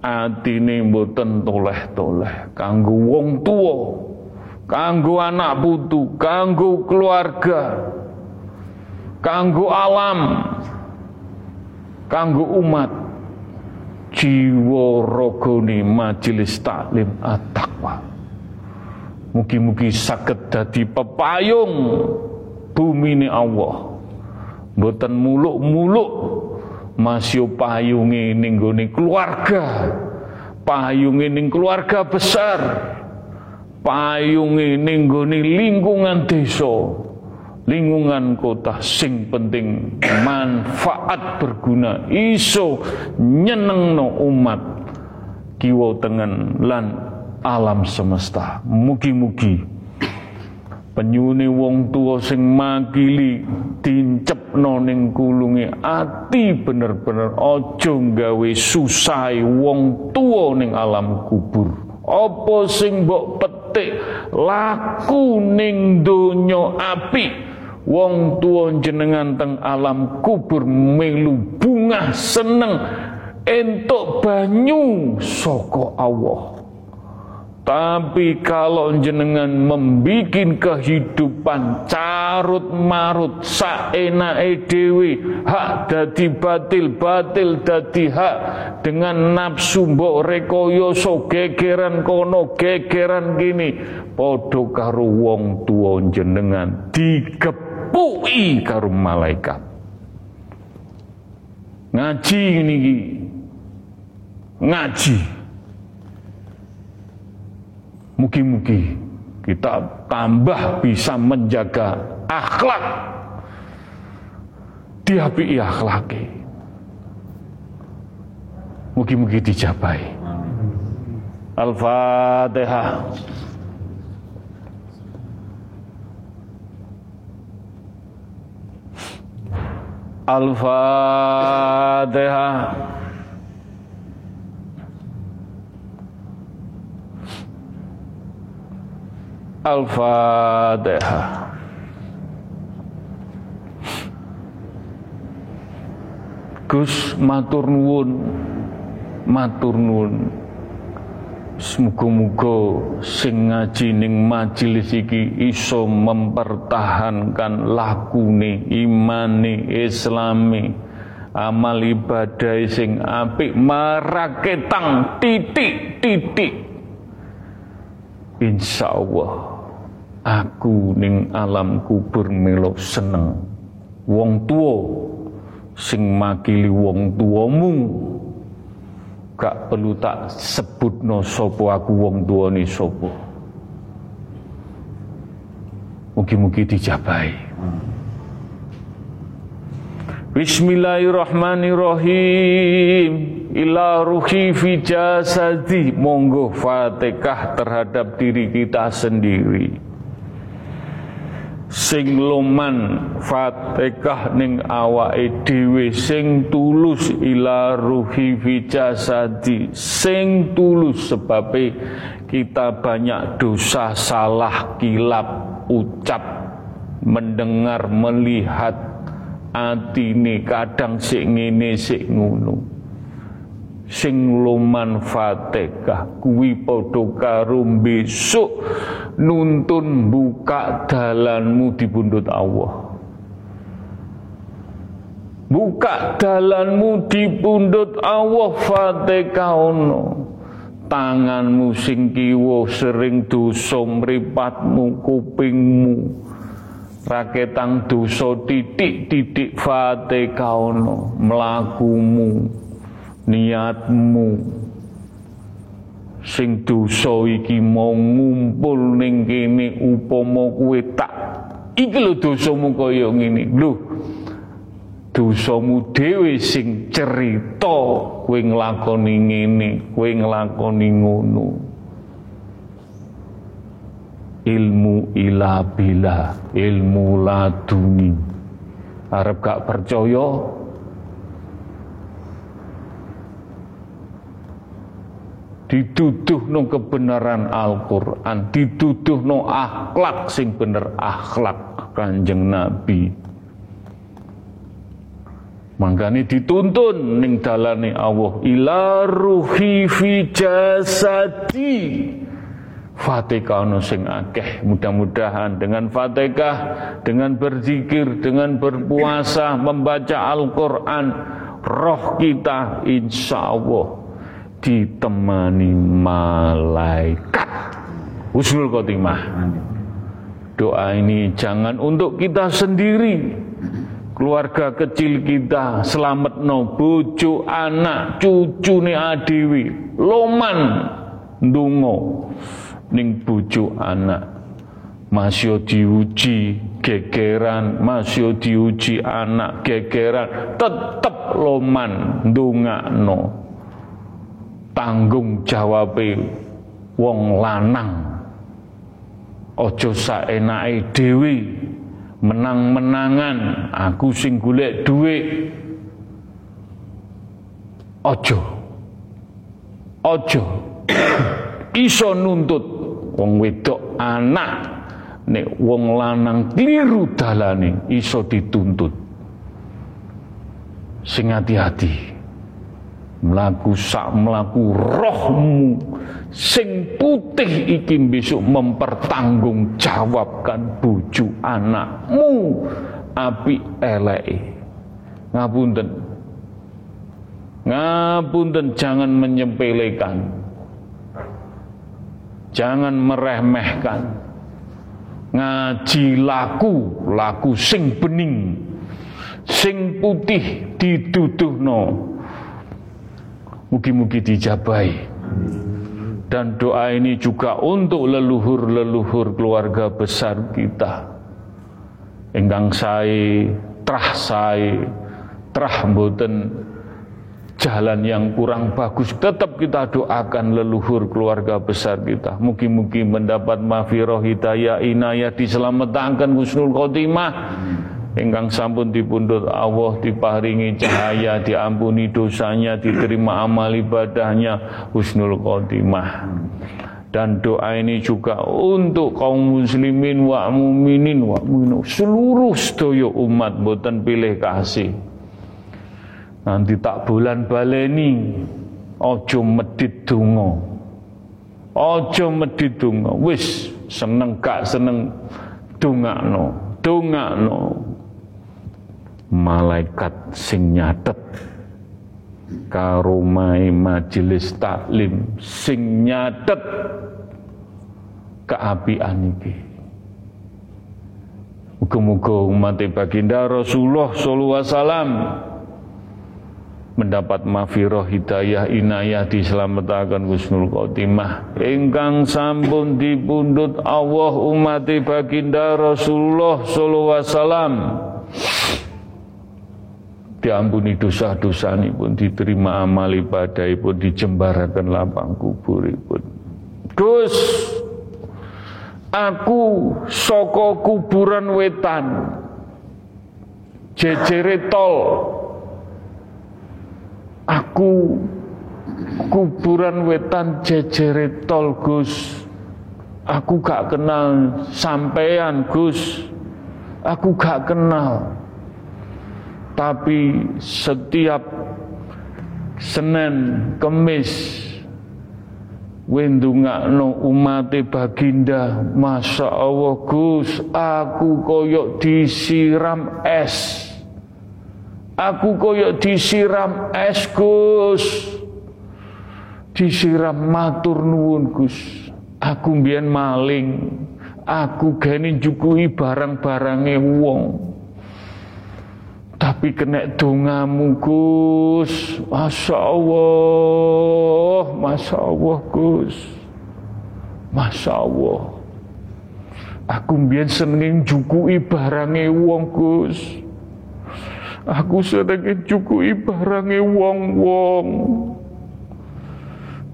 Speaker 1: atine mboten toleh-toleh kanggo wong tua kanggo anak putu kanggo keluarga kanggo alam kanggo umat jiwa rogone majelis taklim at-taqwa. Mugi-mugi saged dadi pepayung bumi ini Allah. Mboten muluk-muluk masih payunge ning keluarga. Payunge ning keluarga besar. Payunge ning lingkungan desa. Lingkungan kota sing penting manfaat berguna. Iso nyenengno umat kiwa tengen lan alam semesta. Mugi-mugi penyune wong tua sing makili dincepno ning kulunge ati bener-bener aja gawe susai wong tua ning alam kubur. Apa sing mbok petik laku ning donya apik wong tua jenengan teng alam kubur melu bunga seneng entuk banyu soko Allah tapi kalau jenengan membikin kehidupan carut marut saenake dhewe hak dadi batil batil dadi hak dengan nafsu mbok rekoyoso gegeran kono gegeran gini padha karo wong tuwa jenengan digep dipui karo malaikat. Ngaji niki. Ngaji. Mugi-mugi kita tambah bisa menjaga akhlak diapi akhlaki. Mugi-mugi dijabai. Al-Fatihah. Al-Fatihah Al-Fatihah Gus matur nuwun. Matur nuwun. Semoga-moga sing ngaji ning majelis iki iso mempertahankan lakune imane islami. Amal ibadah sing apik maraketang titik-titik. Insya Allah aku ning alam kubur melo seneng. Wong tua sing makili wong tuamu gak perlu tak sebut no sopo aku wong ni sopo. Mugi-mugi dijabai Bismillahirrahmanirrahim. Ila ruhi fi jasadi. Monggo fatihah terhadap diri kita sendiri sing loman Fatihah ning awake dhewe sing tulus ila ruhi fi jasadi sing tulus sebabe kita banyak dosa salah kilap ucap mendengar melihat atine kadang sik ngene sik ngono sing loman Fatihah kuwi padha karo besok nuntun buka dalanmu di bundut Allah. Buka dalanmu di pundut Allah Fatihah ono. Tanganmu sing kiwa sering dosa mripatmu kupingmu. Raketang dosa titik-titik Fatihah ono mlakumu niatmu. Sing dosa iki mau ngumpul ning kene upama kowe tak. Iki lho dosamu kaya ngene. Lho dosamu dhewe sing cerita kowe nglakoni ngene kowe nglakoni ngono. Ilmu ila bila ilmu laduni. Arep gak percaya dituduh no kebenaran Al-Quran dituduh no akhlak sing bener akhlak kanjeng Nabi Mangkane dituntun ning dalane Allah ila ruhi fi jasadi. Fatihah ono sing akeh. Mudah-mudahan dengan Fatihah, dengan berzikir, dengan berpuasa, membaca Al-Qur'an, roh kita insya Allah ditemani malaikat. Husnul khotimah. Doa ini jangan untuk kita sendiri, keluarga kecil kita selamat no bojo anak cucu ni adewi loman dungo ning bojo anak. Masih diuji gegeran masih diuji anak gegeran. Tetep loman no tanggung jawab wong lanang. Ojo saenake dewi menang-menangan aku sing golek ojo ojo iso nuntut wong wedok anak nek wong lanang kliru dalane iso dituntut. Sing hati-hati melaku sak melaku rohmu sing putih iki besok mempertanggungjawabkan buju anakmu. Api eleke ngapunten. Ngapunten jangan menyepelekan. Jangan meremehkan. Ngaji laku laku sing bening sing putih diduduhno Mugi-mugi dijabai. Dan doa ini juga untuk leluhur-leluhur keluarga besar kita. Enggang saya, trah saya, trah mboten jalan yang kurang bagus tetap kita doakan leluhur keluarga besar kita mugi-mugi mendapat mafiroh hidayah inayah diselamatkan husnul khotimah ingkang sampun dipundhut Allah diparingi cahaya diampuni dosanya diterima amal ibadahnya husnul khotimah. Dan doa ini juga untuk kaum muslimin wa muminin wa mu'minin. Seluruh sedaya umat boten pilih kasih. Nanti tak bulan baleni ojo medit donga. Ojo medit donga. Wis seneng gak seneng dongakno dongakno malaikat sing nyatet. Karumai majelis taklim sing nyatet. Keapian iki. Muga-muga umat baginda Rasulullah sallallahu alaihi wasallam mendapat mafiroh hidayah inayah diselamatkan husnul khotimah. Ingkang sampun dipundhut Allah umat baginda Rasulullah sallallahu alaihi wasallam diampuni dosa-dosa ini pun diterima amal ibadah pun dijembarakan lapang kubur pun Gus aku soko kuburan wetan jejere tol. Aku kuburan wetan jejere tol Gus. Aku gak kenal sampean Gus. Aku gak kenal tapi setiap Senin, Kemis, Wendungakno umate baginda Masya Allah Gus Aku koyok disiram es. Aku koyok disiram es Gus. Disiram matur nuwun Gus. Aku mbiyen maling. Aku gani jukui barang-barange wong tapi kena dongamu Gus. Masya Allah Masya Allah Gus. Masya Allah. Aku mbien senengin jukui barangnya wong Gus. Aku senengin jukui barangnya wong-wong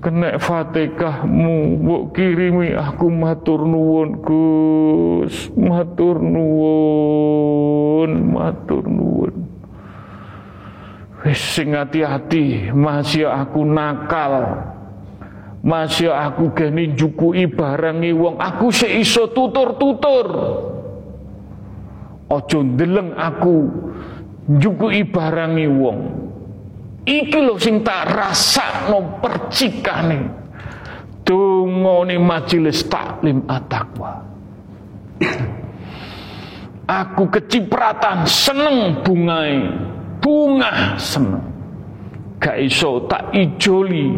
Speaker 1: kena fatihahmu mbok kirimi aku matur nuwun Gus. Matur nuwun matur nuwun. Wis sing hati-hati masih aku nakal. Masih aku geni jukui barangi wong aku seiso tutur-tutur. Ojo ndeleng aku jukui barangi wong Iki lho sing tak rasakno percikane. Dungone majelis taklim at-taqwa. Aku kecipratan seneng bungai, bunga seneng. Gak iso tak ijoli.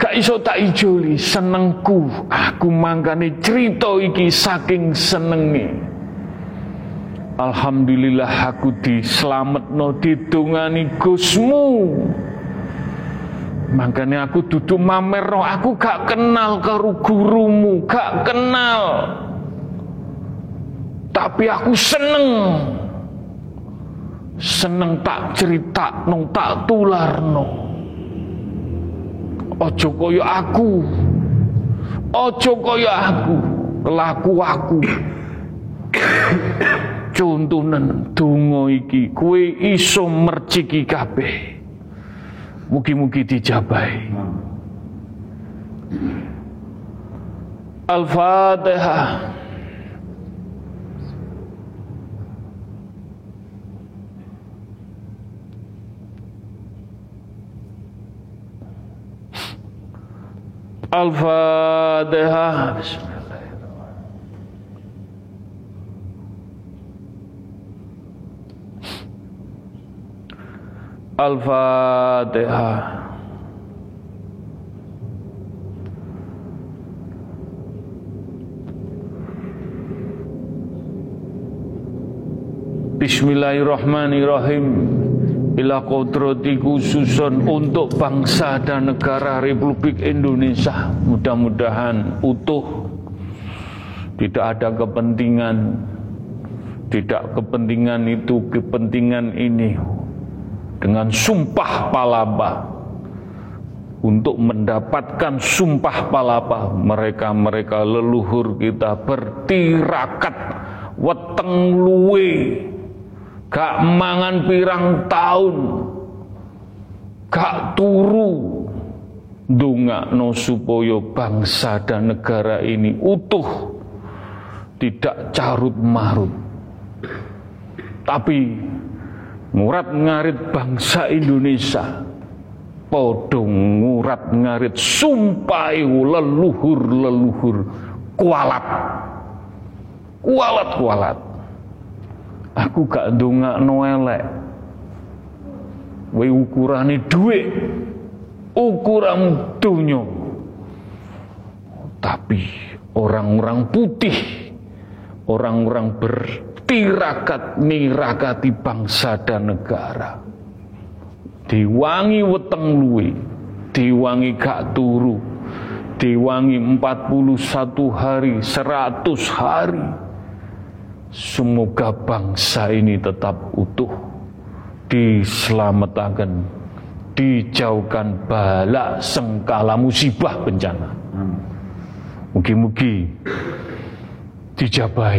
Speaker 1: Gak iso tak ijoli senengku. Aku mangkane cerita iki saking senenge. Alhamdulillah aku diselametno didongani Gusmu. Makanya aku duduk mamer no, aku gak kenal karo gurumu, gak kenal. Tapi aku seneng. Seneng tak cerita nong tak tular no. Ojo koyo aku. Ojo koyo aku. Kelaku aku contonan donga iki kowe iso merciki kabeh. Mugi-mugi dijabahi. Al-Fatihah Al-Fatihah Bismillah Al-Fatihah. Bismillahirrahmanirrahim. Bila kodrati khususon untuk bangsa dan negara Republik Indonesia. Mudah-mudahan utuh. Tidak ada kepentingan. Tidak kepentingan itu Kepentingan ini dengan sumpah palapa. Untuk mendapatkan sumpah palapa mereka-mereka leluhur kita bertirakat weteng luwe gak mangan pirang tahun gak turu. No supaya bangsa dan negara ini utuh tidak carut marut tapi ngurat ngarit bangsa Indonesia. Podo ngurat ngarit sumpai leluhur-leluhur. Kualat. Kualat kualat aku gak ndongak elek. We ukurane duit ukuran dunia tapi orang-orang putih orang-orang ber tirakat nirakati bangsa dan negara. Diwangi weteng luwe diwangi gak turu diwangi 41 hari 100 hari. Semoga bangsa ini tetap utuh diselamatkan dijauhkan bala sengkala musibah bencana. Mugi-mugi dijabai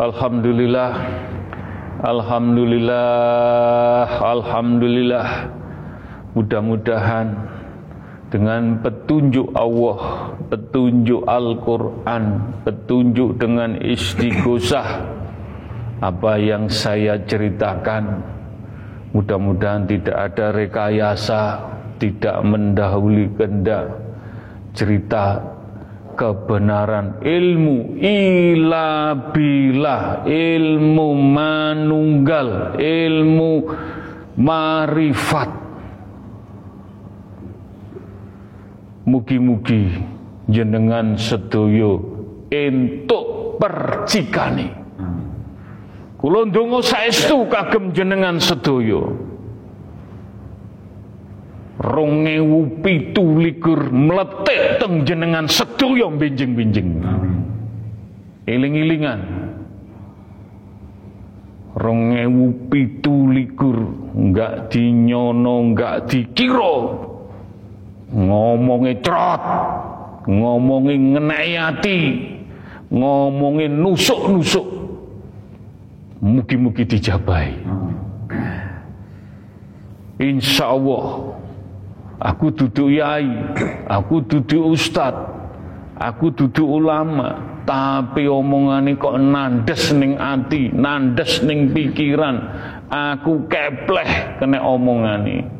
Speaker 1: Alhamdulillah. Alhamdulillah. Alhamdulillah. Mudah-mudahan dengan petunjuk Allah, petunjuk Al-Quran, petunjuk dengan istighosah apa yang saya ceritakan mudah-mudahan tidak ada rekayasa, tidak mendahului kehendak cerita kebenaran. Ilmu ila bila ilmu manunggal. Ilmu marifat. Mugi-mugi jenengan sedoyo entuk percikane. Kula ndonga saestu kagem jenengan sedoyo. Rong ewu pitu likur meletik teng jenengan sedoyo benjing-benjing. Iling-ilingan. Rong ewu pitu likur enggak dinyono enggak dikira ngomongi trot, ngomongi ngenai hati, ngomongi nusuk-nusuk. Mugi-mugi dijabai. Insya Allah aku duduk yai, aku duduk ustad, aku duduk ulama, tapi omongane kok nandes ning ati, nandes ning pikiran, aku kepleh kena omongane.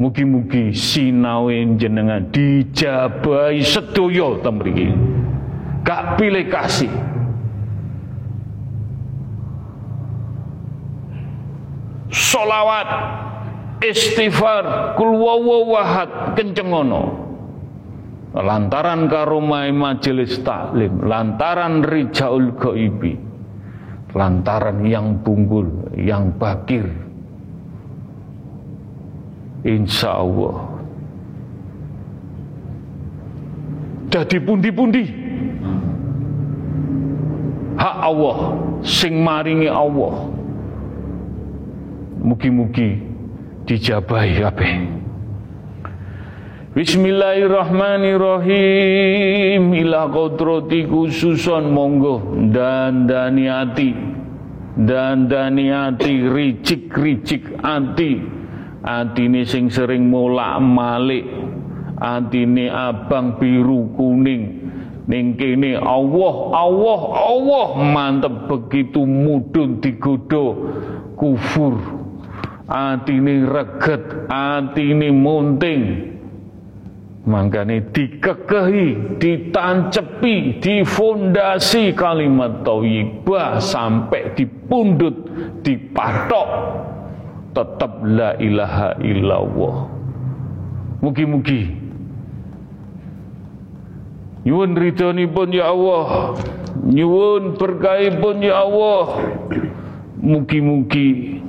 Speaker 1: Mugi-mugi sinawe jenengan dijabahi sedaya temriki. Gak pilih kasih. Solawat, istighfar, kulwawawahad, kencengono. Lantaran karomai majelis taklim, lantaran rijaul goibi, lantaran yang bunggul, yang bakir, Insya Allah. Jadi pundi-pundi. Hak Allah Sing maringi Allah. Mugi-mugi Dijabahi kabeh. Bismillahirrahmanirrahim. Ila kodrati khususon monggo. Dan dani hati Dan dani hati Ricik-ricik hati atine sing sering molak-malik. Atine abang biru kuning. Ning kene Allah Allah Allah. Mantep begitu mudun digodo kufur atine reget atine munting. Makanya dikekehi, ditancepi, difondasi kalimat thayyibah sampai dipundut, dipatok. Tetap la ilaha illallah. Mugi-mugi. Nyuwun pun ya Allah, nyuwun pun ya Allah. Mugi-mugi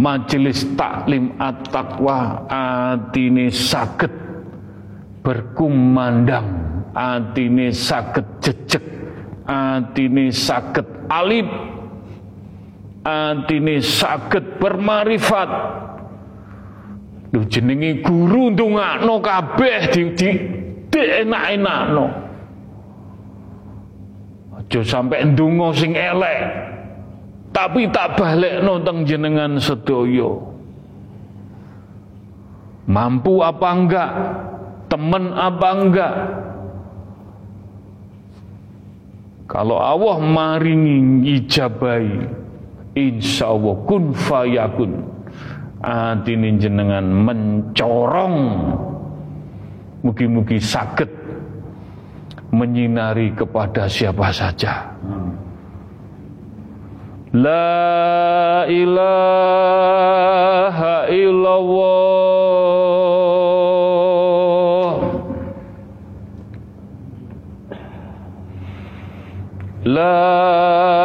Speaker 1: majelis taklim at-taqwa atine saged berkumandang, atine saged jejeg, atine saged alip atine saged bermarifat Lho jenenge guru ndongakno kabeh di, di, di enak-enakno. Aja sampai ndonga sing elek. Tapi tak balekno teng jenengan sedaya. Mampu apa enggak? Temen apa enggak? Kalau Allah maringi ijabai insya Allah kun fayakun atine jenengan mencorong mugi-mugi sakit menyinari kepada siapa saja La ilaha illallah. La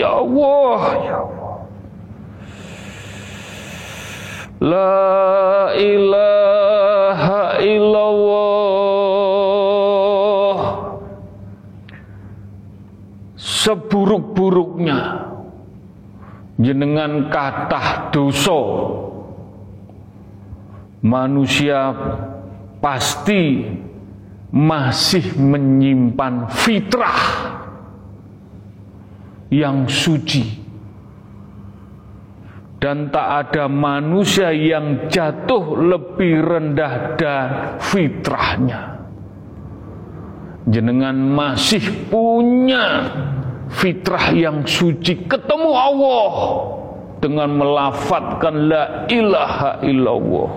Speaker 1: Ya Allah. La ilaha illallah. Seburuk-buruknya jenengan katah dosa. Manusia pasti masih menyimpan fitrah yang suci. Dan tak ada manusia yang jatuh lebih rendah dari fitrahnya. Jenengan masih punya fitrah yang suci. Ketemu Allah dengan melafatkan la ilaha illallah.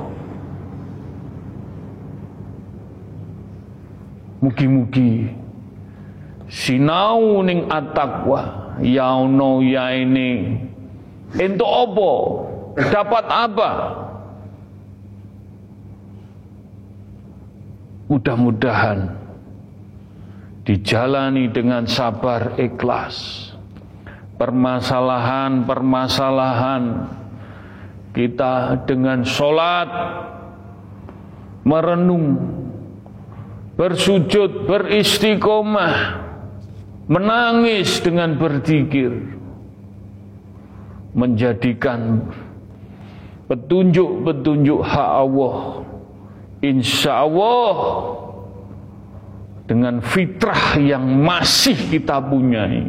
Speaker 1: Mugi-mugi sinau ning atakwa yaono ya ini. Untuk apa dapat apa? Mudah-mudahan dijalani dengan sabar ikhlas. Permasalahan-permasalahan kita dengan sholat merenung bersujud beristiqomah menangis dengan berzikir menjadikan petunjuk-petunjuk hak Allah insya Allah dengan fitrah yang masih kita punyai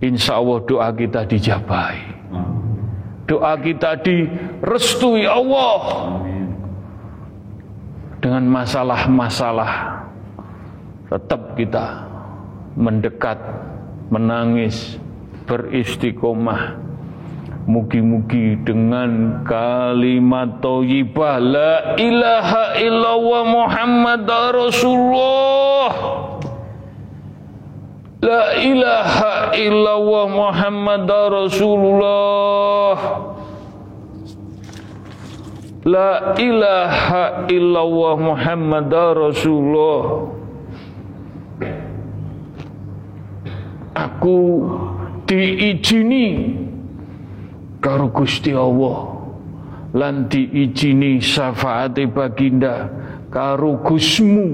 Speaker 1: insya Allah doa kita dijabai. Doa kita direstui Allah dengan masalah-masalah tetap kita mendekat menangis beristiqomah Mugi-mugi dengan kalimat thayyibah la ilaha illallah Muhammad Rasulullah. La ilaha illallah Muhammad Rasulullah. La ilaha illallah Muhammad Rasulullah Aku diizini karo Gusti Allah. Lan diijini syafaate baginda karo Gusmu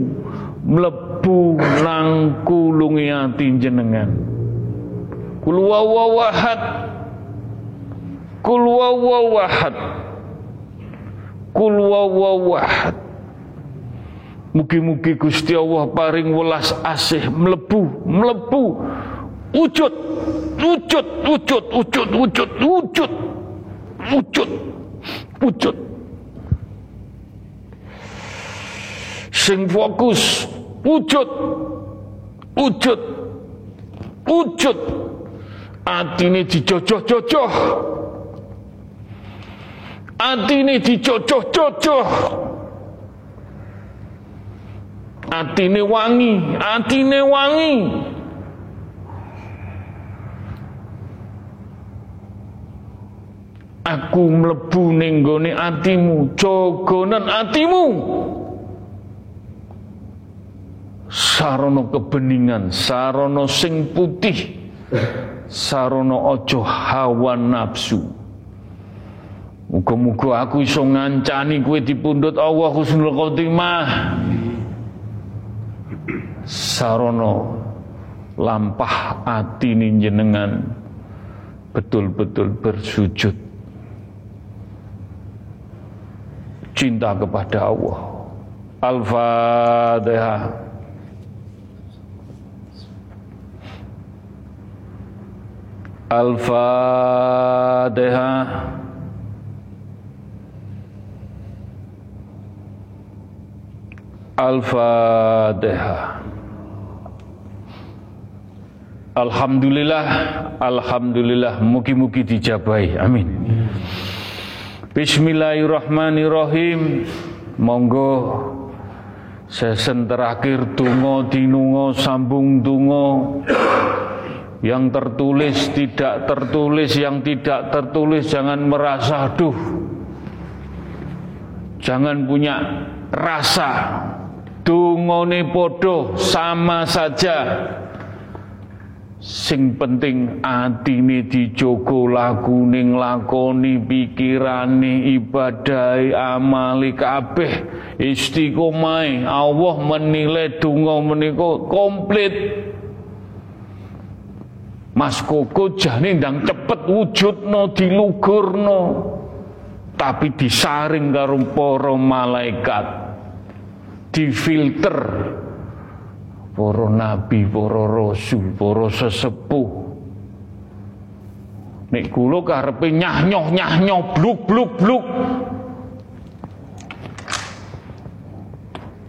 Speaker 1: mlebu nang kulunge ati jenengan kul wawahad kul wawahad kul Mugi-mugi Gusti Allah paring welas asih mlebu mlebu wujud wujud wujud wujud wujud wujud wujud wujud sing fokus. Wujud wujud wujud atine dijojoh-jojoh atine dijojoh-jojoh wangi atine wangi aku mlebu ning gone atimu jogonan atimu. Sarana kebeningan sarana sing putih sarana aja hawa nafsu. Muga-muga aku iso ngancani kowe dipundhut Allah husnul khotimah. Sarana lampah ati jenengan. Betul-betul bersujud cinta kepada Allah. Al-Fatihah. Al-Fatihah. Al-Fatihah. Alhamdulillah, Alhamdulillah, mugi-mugi dijabai. Amin. Bismillahirrahmanirrahim. Monggo. Sesen terakhir tungo dinungo sambung tungo yang tertulis tidak tertulis yang tidak tertulis jangan merasa aduh jangan punya rasa. Dungone podo sama saja Sing penting atine dijogo lagune nglakoni pikirane ibadai amali kabeh. Istiqomah Allah menilai donga menika komplit. Mas Koko jane ndang cepet wujudno dilugurno tapi disaring karo para malaikat. Difilter para nabi, para rasul, para sesepuh. Nek kula karepe nyah-nyoh nyah-nyoh bluk-bluk bluk.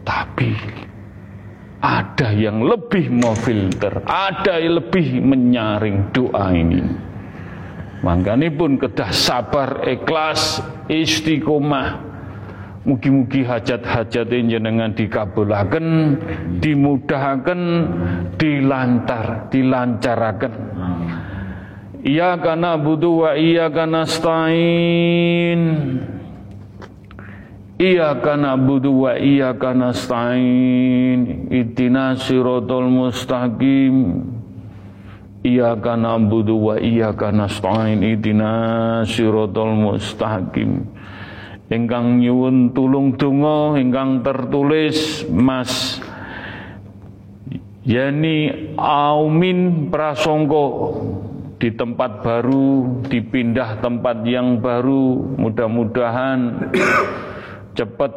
Speaker 1: Tapi ada yang lebih memfilter, ada yang lebih menyaring doa ini. Makanya pun kedah sabar, ikhlas, istiqomah, Mugi-mugi hajat-hajat jenengan dikabulaken, dimudahkan, dilantar, dilancaraken. Iya karena butuh wa iya karena stain. Iya karena butuh wa iya karena stain. Itina sirotol mustaqim. Iya karena butuh wa iya karena stain. Itina sirotol mustaqim ingkang nyuwun tulung donga ingkang tertulis Mas Yani Aumin Prasongko. Di tempat baru, dipindah tempat yang baru, mudah-mudahan cepat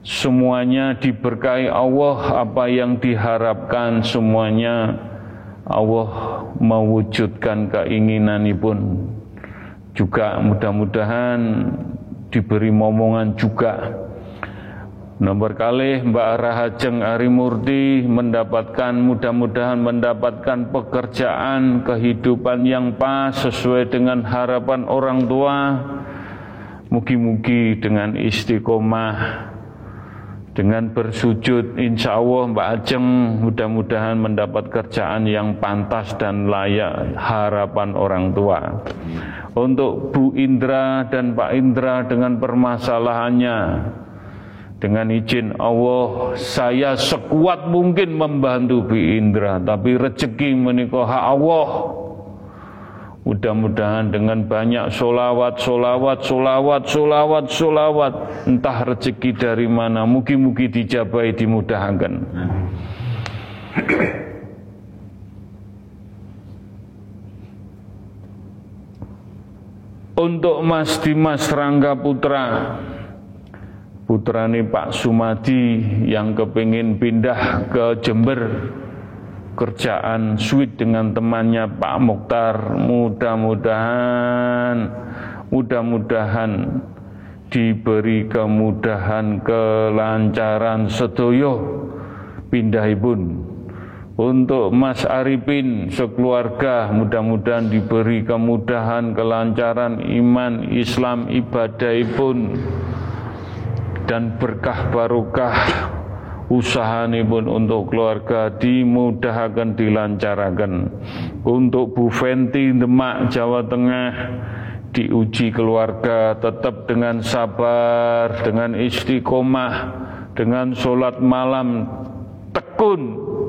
Speaker 1: semuanya diberkahi Allah, apa yang diharapkan semuanya Allah mewujudkan keinginan pun juga mudah-mudahan diberi momongan juga. Nomor kali Mbak Rahajeng Arimurti mendapatkan mudah-mudahan mendapatkan pekerjaan kehidupan yang pas sesuai dengan harapan orang tua. Mugi-mugi dengan istiqomah dengan bersujud insya Allah Mbak Ajeng mudah-mudahan mendapat kerjaan yang pantas dan layak harapan orang tua untuk Bu Indra dan Pak Indra dengan permasalahannya. Dengan izin Allah, saya sekuat mungkin membantu Bu Indra, tapi rezeki menikah Allah. Mudah-mudahan dengan banyak solawat, solawat, solawat, solawat, solawat, entah rezeki dari mana, mugi-mugi dijabai, dimudahkan. Untuk Mas Dimas Rangga Putra Putrane Pak Sumadi yang kepingin pindah ke Jember kerjaan suit dengan temannya Pak Mokhtar mudah-mudahan mudah-mudahan diberi kemudahan kelancaran sedoyo pindahipun untuk Mas Arifin sekeluarga mudah-mudahan diberi kemudahan, kelancaran iman, Islam, ibadah pun dan berkah barokah usaha ini pun untuk keluarga dimudahkan, dilancarkan. Untuk Bu Fenti Demak, Jawa Tengah, diuji keluarga tetap dengan sabar, dengan istiqomah, dengan sholat malam tekun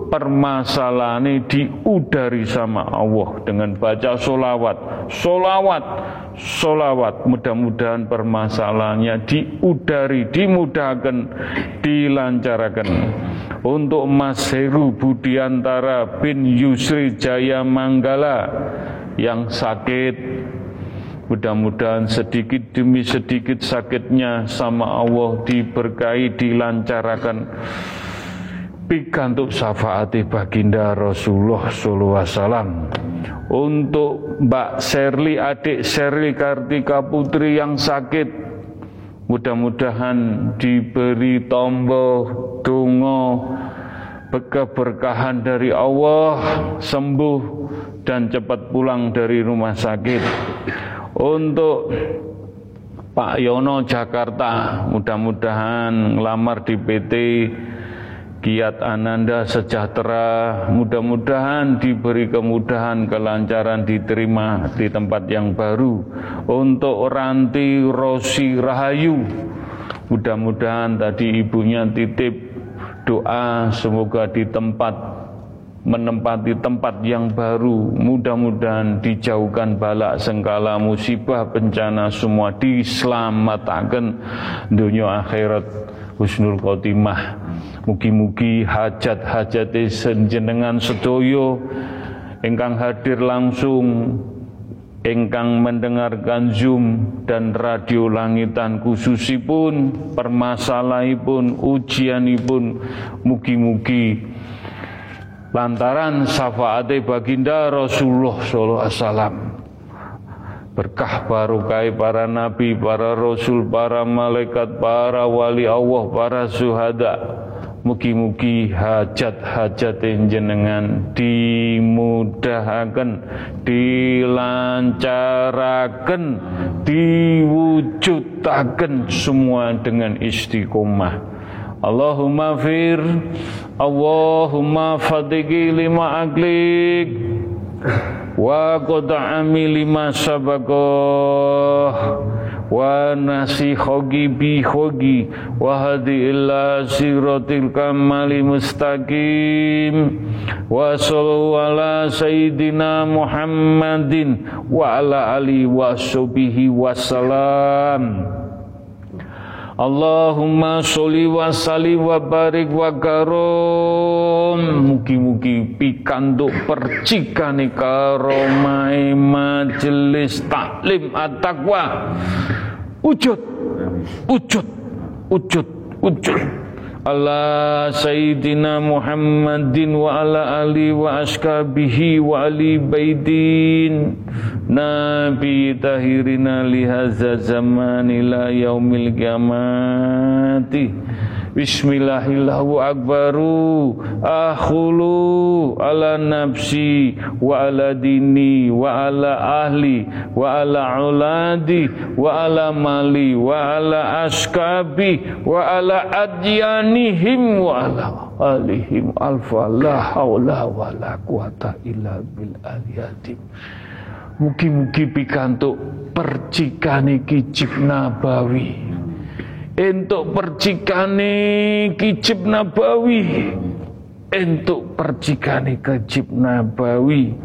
Speaker 1: permasalahan diudari sama Allah dengan baca solawat, solawat, solawat. Mudah-mudahan permasalahannya diudari, dimudahkan, dilancarkan. Untuk Mas Heru Budiantara bin Yusri Jaya Manggala yang sakit Mudah-mudahan sedikit demi sedikit sakitnya sama Allah diberkahi, dilancarkan pikantuk syafaati baginda Rasulullah sallallahu alaihi wasallam untuk Mbak Serli adik Serli Kartika Putri yang sakit mudah-mudahan diberi tombol dongo keberkahan dari Allah, sembuh dan cepat pulang dari rumah sakit. Untuk Pak Yono Jakarta, mudah-mudahan ngelamar di PT Kiat Ananda sejahtera, mudah-mudahan diberi kemudahan, kelancaran diterima di tempat yang baru. Untuk Ranti Rosi Rahayu, mudah-mudahan tadi ibunya titip doa semoga di tempat menempati tempat yang baru. Mudah-mudahan dijauhkan balak sengkala musibah bencana semua diselamatkan. Dunia akhirat husnul khotimah. Mugi-mugi hajat-hajat senjenengan sedoyo ingkang hadir langsung ingkang mendengarkan Zoom dan radio langitan khususipun permasalahipun ujianipun. Mugi-mugi lantaran syafaate baginda Rasulullah sallallahu alaihi wasallam berkah barokai para nabi, para rasul, para malaikat, para wali Allah, para syuhada, Mugi-mugi hajat-hajat jenengan dimudahkan, dilancarakan, diwujudakan semua dengan istiqomah. Allahumma fir, Allahumma fadigi lima aglik, wa qad'ami lima sabagoh wa nasi khogi bi khogi wa hadi illa siratil kamali mustaqim. Wa sallu ala sayyidina Muhammadin wa ala ali wa sahbihi wasalam Allahumma sholli wa salli wa barik wa karom. Mugi-mugi pikantuk percikane karomai majelis taklim at-taqwa. Ujud Ujud Ujud Ujud ala sayyidina Muhammadin wa ala ali wa askabihi wa ali baidin nabi tahirina lihaza zaman ila yaumil kiamati Bismillahillahu akbaru akhulu ala nafsi wa ala dini wa ala ahli wa ala uladi wa ala mali wa ala askabi wa ala adyanihim wa ala alihim. Alfa la hawla wa la quwata illa bil aliyadim Mugi-mugi pikantuk percikane kicip nabawi entuk percikane kicip nabawi. Entuk percikane kicip nabawi.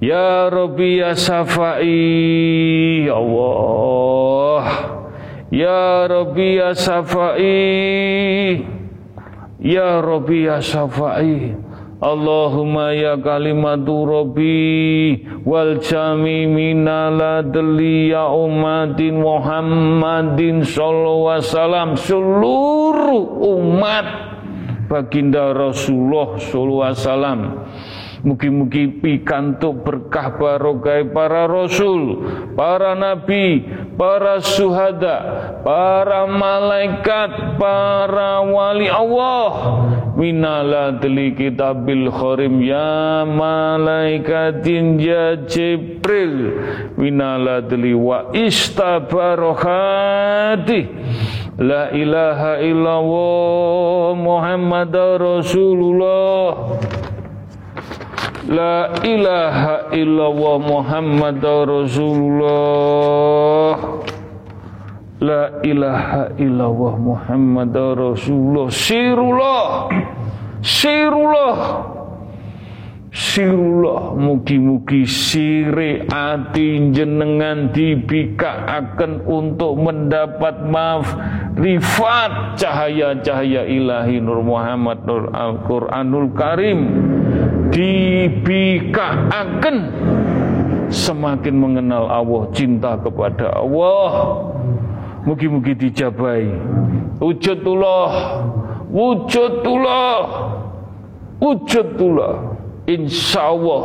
Speaker 1: Ya Rabbi ya Safai ya Allah. Ya Rabbi ya Safai ya Rabbi ya Safai Allahumma ya kalimatu Rabbi wal jami minala ya umatin Muhammadin sallallahu wasallam seluruh umat baginda Rasulullah sallallahu wasallam Mugi-mugi pikantuk berkah barokai para rasul, para nabi, para suhada, para malaikat, para wali Allah. Minala deli kitabil khorim ya malaikatin ya Jibril. Minala deli wa istabarohati. La ilaha illallah Muhammad Rasulullah La ilaha illallah Muhammad Rasulullah. La ilaha illallah Muhammad Rasulullah. Sirullah. Sirullah. Sirullah. Mugi-mugi sire ati jenengan dibikaaken untuk mendapat maaf. Rifat cahaya-cahaya ilahi Nur Muhammad Nur Al-Quranul Karim dibikaaken semakin mengenal Allah cinta kepada Allah mugi-mugi dijabai. Wujudullah wujudullah wujudullah insyaallah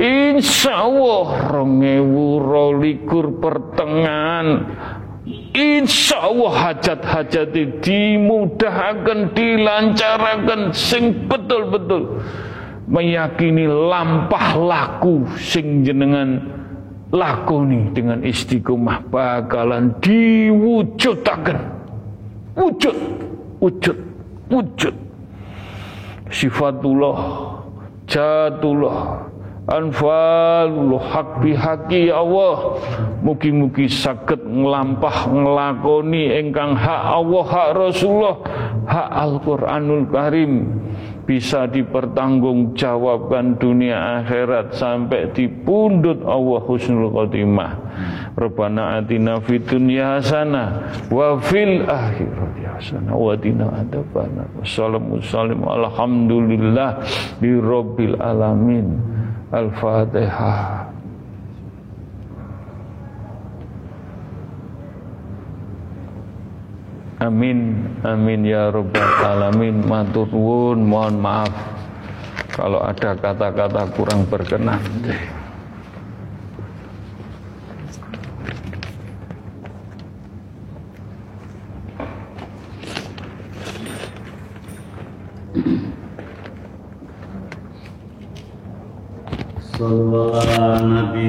Speaker 1: insyaallah rongewu rolikur pertengahan. Insya Allah hajat-hajat dimudahkan dilancarkan sing betul-betul meyakini lampah laku sing jenengan lakoni dengan istiqomah bakalan diwujudaken. Wujud wujud wujud. Sifatullah jatullah anfalullah hak bihaki ya Allah. Mugi-mugi saged nglampah nglakoni ingkang hak Allah hak Rasulullah hak Al-Qur'anul Karim bisa dipertanggungjawabkan dunia akhirat sampai dipundut Allah husnul khotimah. Rabbana atina fid dunya hasanah wa fil akhirati hasanah wa qina adzabannar. Wassalamu alhamdulillah di rabbil alamin. Al-Fatihah. Amin, amin ya robbal alamin. Matur nuwun, mohon maaf kalau ada kata-kata kurang berkenan.
Speaker 3: Sallallahu Nabi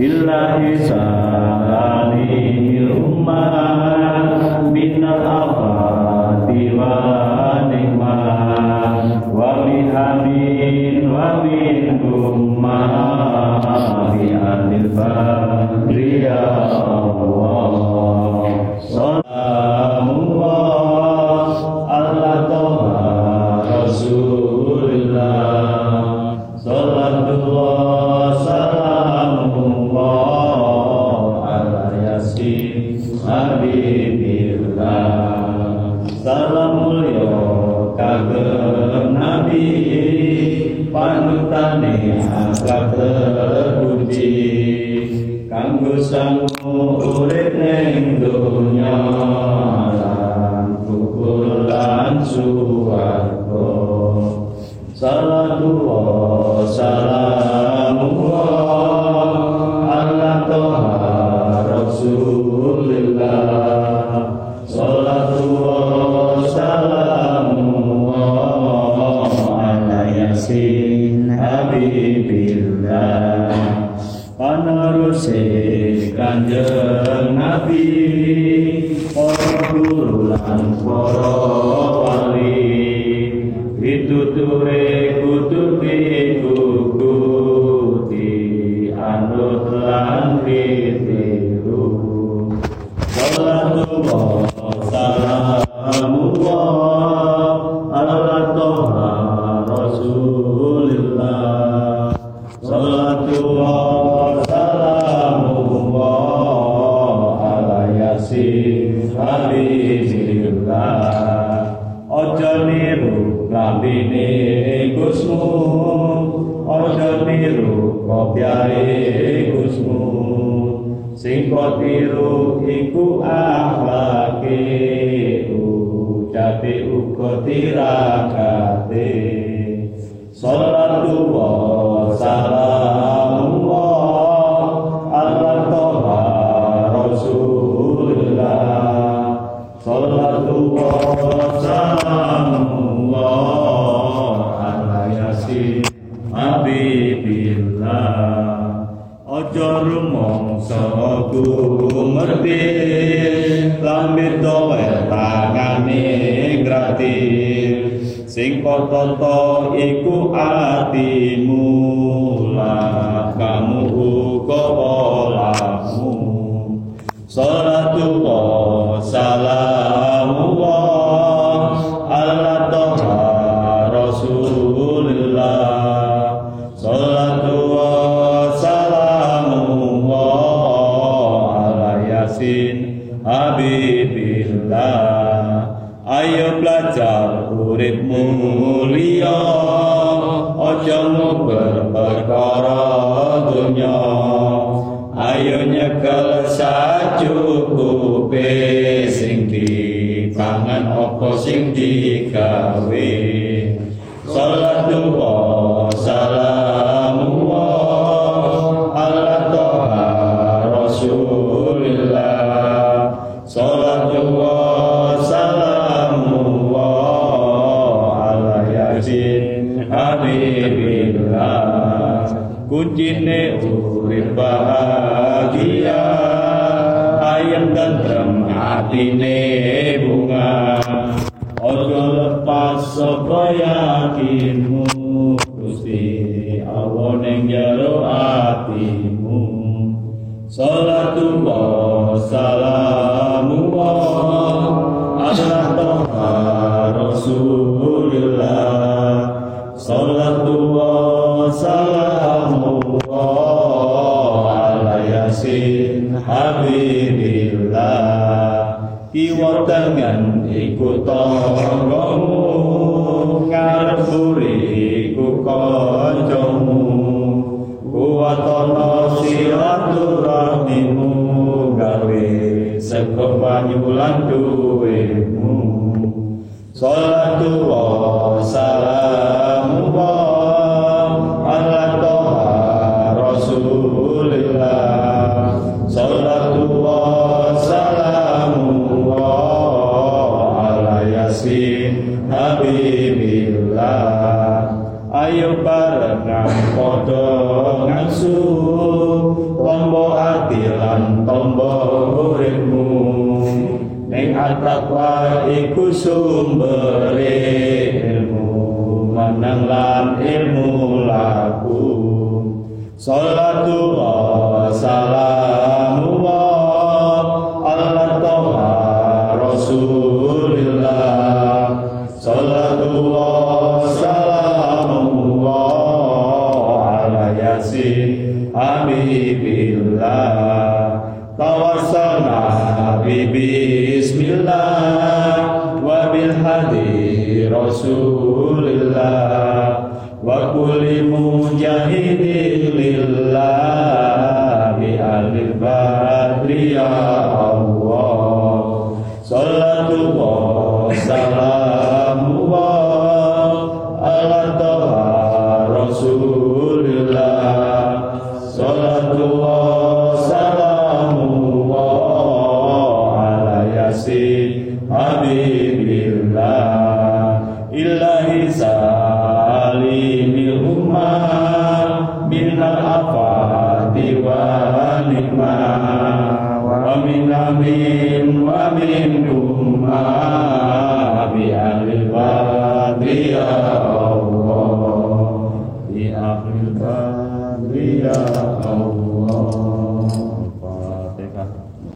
Speaker 3: habibillah Ilahi nyekel sacukupe sing dipangan opo sing digawe. Salat duha salat Martín